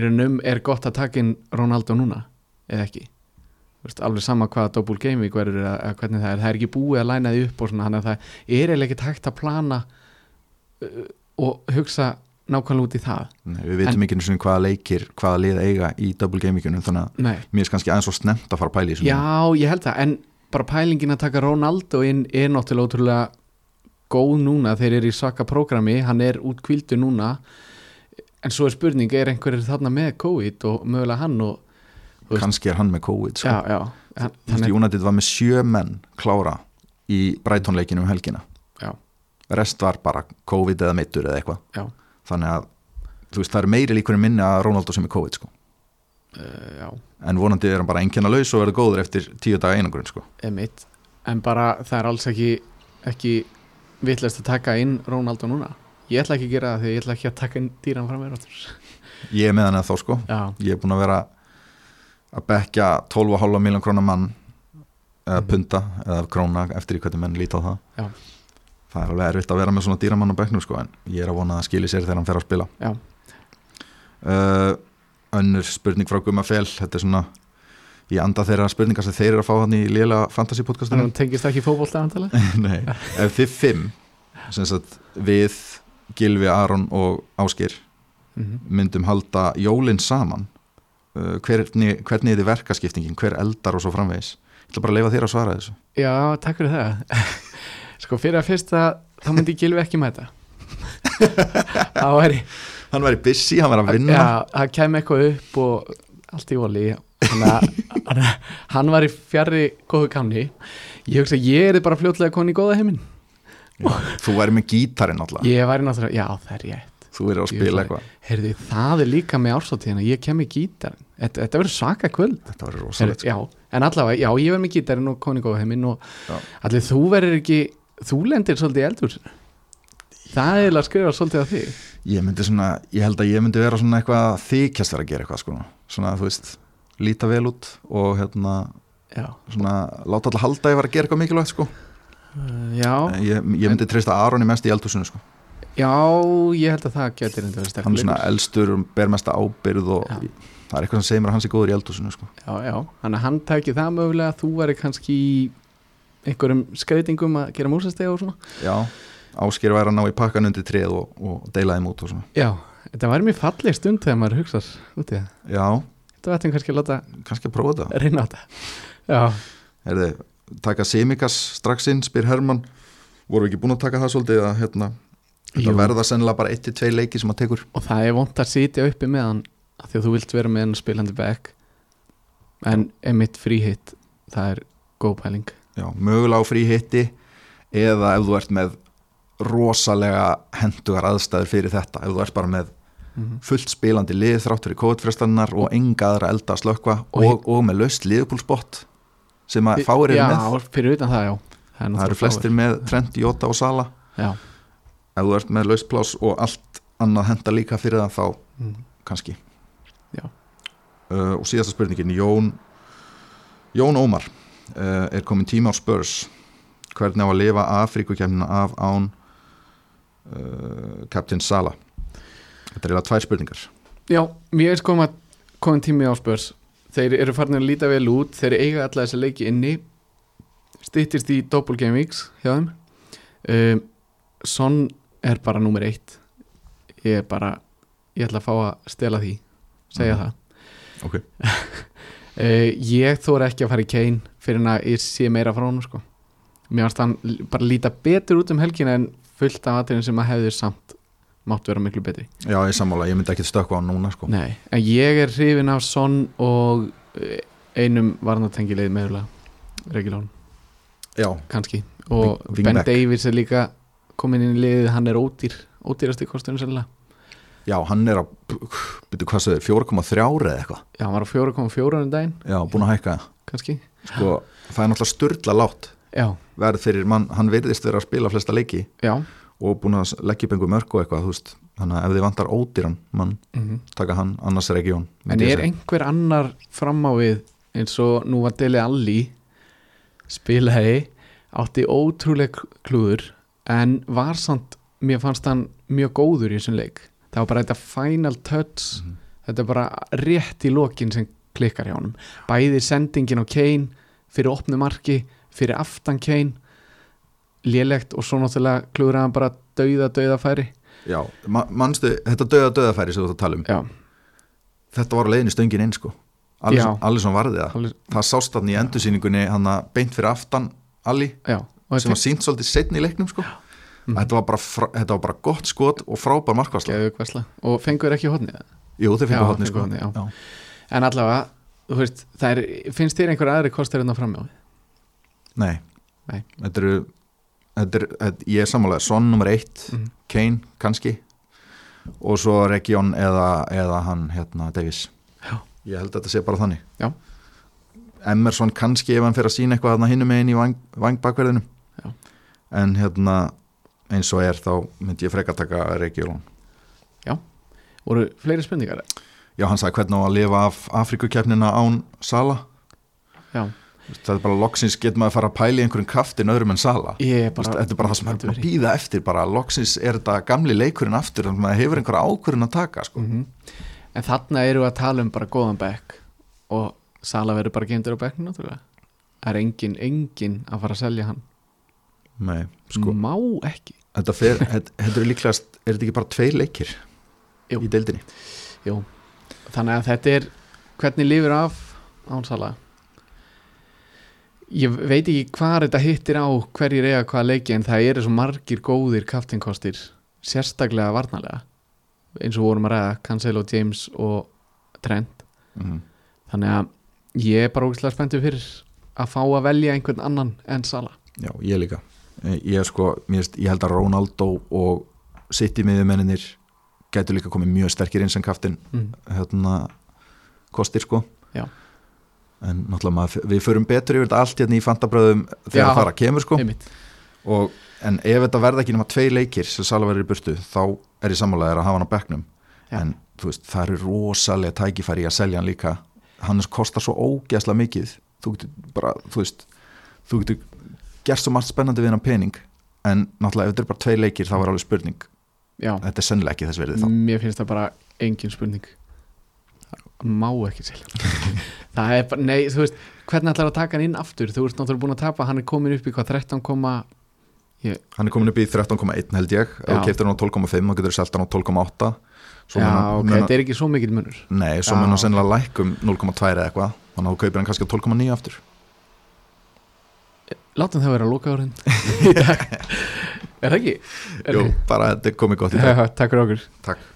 Speaker 2: í raunum er gott að taka inn Ronaldo núna eða ekki? Úst, alveg sama hvaða double game week verður eða eða hvernig það er, það er ekki búið að læna því upp og svona, þannig að það er eiginlega ekki hægt að plana uh, og hugsa nákvæmlega út í það.
Speaker 1: Nei, Við veitum ekki einu sinni hvaða leikir hvaða lið eiga í double game weekunum þannig að mér er kannski aðeins svo snemt að fara að þessu
Speaker 2: Já, ég held það, en bara pælingin að taka Ronaldo inn er náttúrulega góð núna. Þeir eru í svaka prógrami, hann er út kvildu núna en svo er spurning er einhverjir þarna með COVID og mögulega hann og
Speaker 1: kannski er hann með COVID sko.
Speaker 2: já, já, hann,
Speaker 1: United var með sjö menn klára í Brighton leikinu um helgina.
Speaker 2: Já,
Speaker 1: rest var bara COVID eða meittur eða eitthvað. Þannig að veist, það er meiri líkur en minni að Ronaldo sem er COVID sko.
Speaker 2: uh,
Speaker 1: en vonandi er hann bara einnkjana laus og verður góður eftir tíu daga einangrun sko.
Speaker 2: en bara það er alls ekki ekki vitlega að taka inn Ronaldo núna ég ætla ekki að gera það því ég ætla ekki að taka dýran fram með Ronaldo
Speaker 1: ég er með hann eða þá sko.
Speaker 2: Já,
Speaker 1: ég er búin að vera að bekja 12,5 miljón krónar mann eða
Speaker 2: Mhm.
Speaker 1: punta eða króna eftir í hvernig menn líta á það.
Speaker 2: Já.
Speaker 1: það er alveg erfitt að vera með svona dýramann á bekknum sko en ég er að vona að það skili sér þegar hann fer að spila. Uh, önnur spurning frá Guma Fel. Þetta er svona í anda þeirra spurningar sem þeir eru að fá hann í lélega fantasy
Speaker 2: þannig
Speaker 1: podcastinu
Speaker 2: að tengist ekki fótbolta [LAUGHS]
Speaker 1: Gilvi, Aron og Áskir
Speaker 2: mm
Speaker 1: myndum halda jólinn saman. Uh, hvernig, hvernig er þið verkaskiptingin? Hver eldar og svo framvegis? Ætla bara að leifa þér að svara þessu.
Speaker 2: Já, takk fyrir það. [LAUGHS] Sko fyrir að fyrsta þá myndi Gilvi ekki mæta. [LAUGHS] Væri
Speaker 1: hann væri busy, hann væri að vinna.
Speaker 2: Já, það kemur eitthvað upp og allt í voli hann- var í fjarrri góðu kanni ég hugsa ég er bara fljótlega koni í góða heiminn
Speaker 1: þú væri með gítarinn alltaf
Speaker 2: ég væri náttúrulega, já það er rétt.
Speaker 1: Þú væri að spila eitthvað.
Speaker 2: það er líka með ársóttíðina, ég kem í gítarinn. Þetta, þetta verður svaka kvöld.
Speaker 1: Þetta
Speaker 2: Heyrðu,
Speaker 1: rosalegt sko.
Speaker 2: en allavega, já, ég verð með gítarinn og koni í góða heiminn og
Speaker 1: Já.
Speaker 2: allir þú verður ekki þú lendir svolítið eldur. Það er að skrifa svolítið að þig.
Speaker 1: Ég myndi svona, ég held að ég myndi vera svona eitthvað að þykjast vera að gera eitthvað sko. svona þú veist, líta vel út og hérna, svona láta alltaf halda að ég var að gera eitthvað mikilvægt sko.
Speaker 2: Uh, já,
Speaker 1: ég, ég myndi treysta Aroni mest í eldhúsinu sko.
Speaker 2: já ég held að það getur enda verið
Speaker 1: hann er svona
Speaker 2: sterkur
Speaker 1: og ber mesta ábyrð og
Speaker 2: Já.
Speaker 1: það er eitthvað sem segir mér að hans er góður í eldhúsinu sko.
Speaker 2: já, já, hann tæki það mögulega þú væri kannski í einhverjum skreitingum að gera músastega og svona.
Speaker 1: Já, ásker væri að ná í pakkan undir treð og, og deila þeim út og svona.
Speaker 2: Já, þetta væri mjög falleg stund þegar maður hugsar út í það.
Speaker 1: Já,
Speaker 2: þetta væri kannski að láta
Speaker 1: kannski að prófa þetta.
Speaker 2: reyna á þetta. Já,
Speaker 1: Herði, taka Semikas strax inn, spyr Herman voru við ekki búin að taka það svolítið að hérna, verða sennilega bara 1-2 leiki sem að tekur.
Speaker 2: Og það er vont að sitja uppi með hann því að þú vilt vera með hann spilandi back. En emitt fríhitt það er góð pæling.
Speaker 1: Já, mögulega á frí hitti eða ef þú ert með rosalega hendugar aðstæður fyrir þetta ef þú ert bara með
Speaker 2: mm
Speaker 1: fullt spilandi lið þrátt fyrir kóðfrestannar og enga aðra elda að slökka
Speaker 2: Og-
Speaker 1: og, og með löst liðbúlspott sem að fáir eru
Speaker 2: já,
Speaker 1: með.
Speaker 2: fyrir utan það, já. Það,
Speaker 1: það eru flestir með Trent, Jota og Sala
Speaker 2: já,
Speaker 1: ef þú ert með löst plás og allt annað henda líka fyrir það þá
Speaker 2: mm.
Speaker 1: kannski.
Speaker 2: Já.
Speaker 1: uh, og síðasta spurningin Jón Jón Ómar uh, er komin tíma á Spurs. Hvernig á að lifa Afríkukemnina af án uh, Captain Sala þetta er eiginlega tvær spurningar.
Speaker 2: Já, mér er komin tími á spörs þeir eru farin að líta vel út þeir eiga alla þessa leiki inni. Styttist í Double Game Weeks hjá þeim. Um, Son er bara nummer eitt. Ég er bara ég ætla að fá að stela því segja
Speaker 1: Mhm.
Speaker 2: það.
Speaker 1: Ok,
Speaker 2: uh, [LAUGHS] ég þóra ekki að fara í Kane fyrir að ég sé meira frá honum sko. mér varst hann bara líta betur út um helgina en fullt af atriðin sem að hefði samt mátt vera miklu betri.
Speaker 1: Já ég sammála ég myndi ekki stökkva á núna sko.
Speaker 2: Nei, en ég er hrifin af Son og eh, einum varnatengileið meðurlega Regilón,
Speaker 1: já,
Speaker 2: kannski. Og
Speaker 1: Wing-
Speaker 2: Ben. Davies er líka komin inn í liðið, hann er ódýr ódýrasti kostunum sérlega
Speaker 1: já, hann er að byrju hvað segir, 4,3 eða eitthvað?
Speaker 2: Já, hann var á 4,4 um daginn,
Speaker 1: já, búin að hækka.
Speaker 2: Kannski.
Speaker 1: Sko, það er náttúrulega styrla látt
Speaker 2: Já,
Speaker 1: verð fyrir mann, hann virðist vera að spila flesta leiki.
Speaker 2: Já
Speaker 1: og búin að leggja upp einhver mörg og eitthvað, veist. Þannig að ef þið vantar ódýran mann
Speaker 2: mm
Speaker 1: taka hann, annars Jón
Speaker 2: En er einhver annar fram á við eins og nú var Deli Alli spilaði átti ótrúleg klúður en var samt, mér fannst hann mjög góður í þessum leik. Það var bara þetta final touch
Speaker 1: Mhm.
Speaker 2: þetta er bara rétt í lokin sem klikkar hjá honum. Bæði sendingin á Kane fyrir opnu marki, fyrir aftan Kane lélegt og svo náttúrulega klúður hann bara dauða dauða færi.
Speaker 1: Já, ma manstu, þetta döða döðafæri sem þú ert að tala um?
Speaker 2: Já,
Speaker 1: þetta var á leiðinu stöngin inn sko.
Speaker 2: Já.
Speaker 1: Alisson varði það.
Speaker 2: Alveg,
Speaker 1: það sást hann í endursýningunni hann að beint fyrir aftan
Speaker 2: og
Speaker 1: sem var sínt svolítið setni í leiknum sko.
Speaker 2: Mhm.
Speaker 1: þetta, var bara, þetta var bara gott skot og frábær markvarsla.
Speaker 2: Og fengur ekki hodnið
Speaker 1: Jú, þeir
Speaker 2: Já,
Speaker 1: fengu hotni
Speaker 2: fengu
Speaker 1: sko.
Speaker 2: Já. en allavega, þú veist, er, finnst þér einhver aðri hérna fram á
Speaker 1: Nei,
Speaker 2: Nei.
Speaker 1: Þetta eru þetta er, þetta, ég er sammálega, Son nummer eitt
Speaker 2: Mhm.
Speaker 1: Kane kannski. Og svo Region eða, eða hann hérna Davis.
Speaker 2: Já.
Speaker 1: ég held að þetta sé bara þannig.
Speaker 2: Já.
Speaker 1: Emerson kannski ef hann fyrir að sína eitthvað þarna hinum megin í vang, vangbakverðinu
Speaker 2: Já.
Speaker 1: en hérna eins og er þá myndi ég freka taka Region
Speaker 2: voru fleiri spurningar?
Speaker 1: Já hann sagði hvernig á að lifa af Afrikukeppnina án Sala.
Speaker 2: Já,
Speaker 1: það er bara loksins getur maður að fara að pæla í einhverjum kraftin öðrum en Sala
Speaker 2: er
Speaker 1: þetta er bara það sem er
Speaker 2: spenntur
Speaker 1: að býða eftir bara loksins er þetta gamli leikurinn aftur þannig að maður hefur einhverja ákvörðin að taka sko.
Speaker 2: Mhm. en þarna eru við að tala um bara góðan bekk og Sala verður bara geimdur á bekkinu er engin, engin að fara að selja hann
Speaker 1: Nei, sko,
Speaker 2: má ekki
Speaker 1: þetta, fer, [LAUGHS] er líklegast er þetta ekki bara tveir leikir
Speaker 2: Jú.
Speaker 1: í deildinni
Speaker 2: Jú. þannig að þetta er hvernig lífur af án Sala ég veit ekki hvað þetta hittir á hverjir eiga hvaða leiki en það eru svo margir góðir kaftinkostir sérstaklega varnalega eins og vorum að ræða Cancelo, James og Trent
Speaker 1: mm.
Speaker 2: þannig að ég er bara ógæslega spenntur fyrir að fá að velja einhvern annan en Sala
Speaker 1: Já, ég líka Eh, ég, sko, ég held að Ronaldo og City miðjumenninir gætu líka komið mjög sterkir inn sem kaftin
Speaker 2: mm.
Speaker 1: hérna, kostir sko
Speaker 2: Já.
Speaker 1: En náttúrulega maður, við förum betur yfir þetta allt hérna í fantabröðum þegar það fara kemur sko. og, en ef þetta verða ekki nema tvei leikir sem Sala verður í burtu þá er ég sammálaðir að hafa hann á bekknum.
Speaker 2: Já.
Speaker 1: en veist, það eru rosalega tækifæri að selja hann líka. Hann kostar svo ógeðslega mikið. Þú getur bara, þú veist þú getur gert svo margt spennandi við hann pening. En náttúrulega ef þetta er bara tvei leikir þá er alveg spurning,
Speaker 2: Já,
Speaker 1: þetta er sennilega ekki þess verið þá.
Speaker 2: Mér finnst það bara engin spurning má ekki selja [LAUGHS] það er bara, nei, þú veist hvernig ætlar að taka hann inn aftur, þú ert náttúrulega búin að tapa hann er komin upp í hvað 13,
Speaker 1: hann er komin upp í 13,1 held ég. Ef þú keftir hann á 12,5 þá getur þú selt hann á 12,8 Svo
Speaker 2: já,
Speaker 1: hann-
Speaker 2: ok,
Speaker 1: mun hann-
Speaker 2: þetta er ekki svo mikil munur.
Speaker 1: Nei, svo mun hann sennilega lækum 0,2 eða eitthvað. Þannig að þú kaupir hann kannski á 12,9 aftur.
Speaker 2: Látum það vera að árin í dag er það ekki?
Speaker 1: Jú, bara þetta er komið gott í dag. [LAUGHS]
Speaker 2: Takk fyrir okkur.
Speaker 1: Takk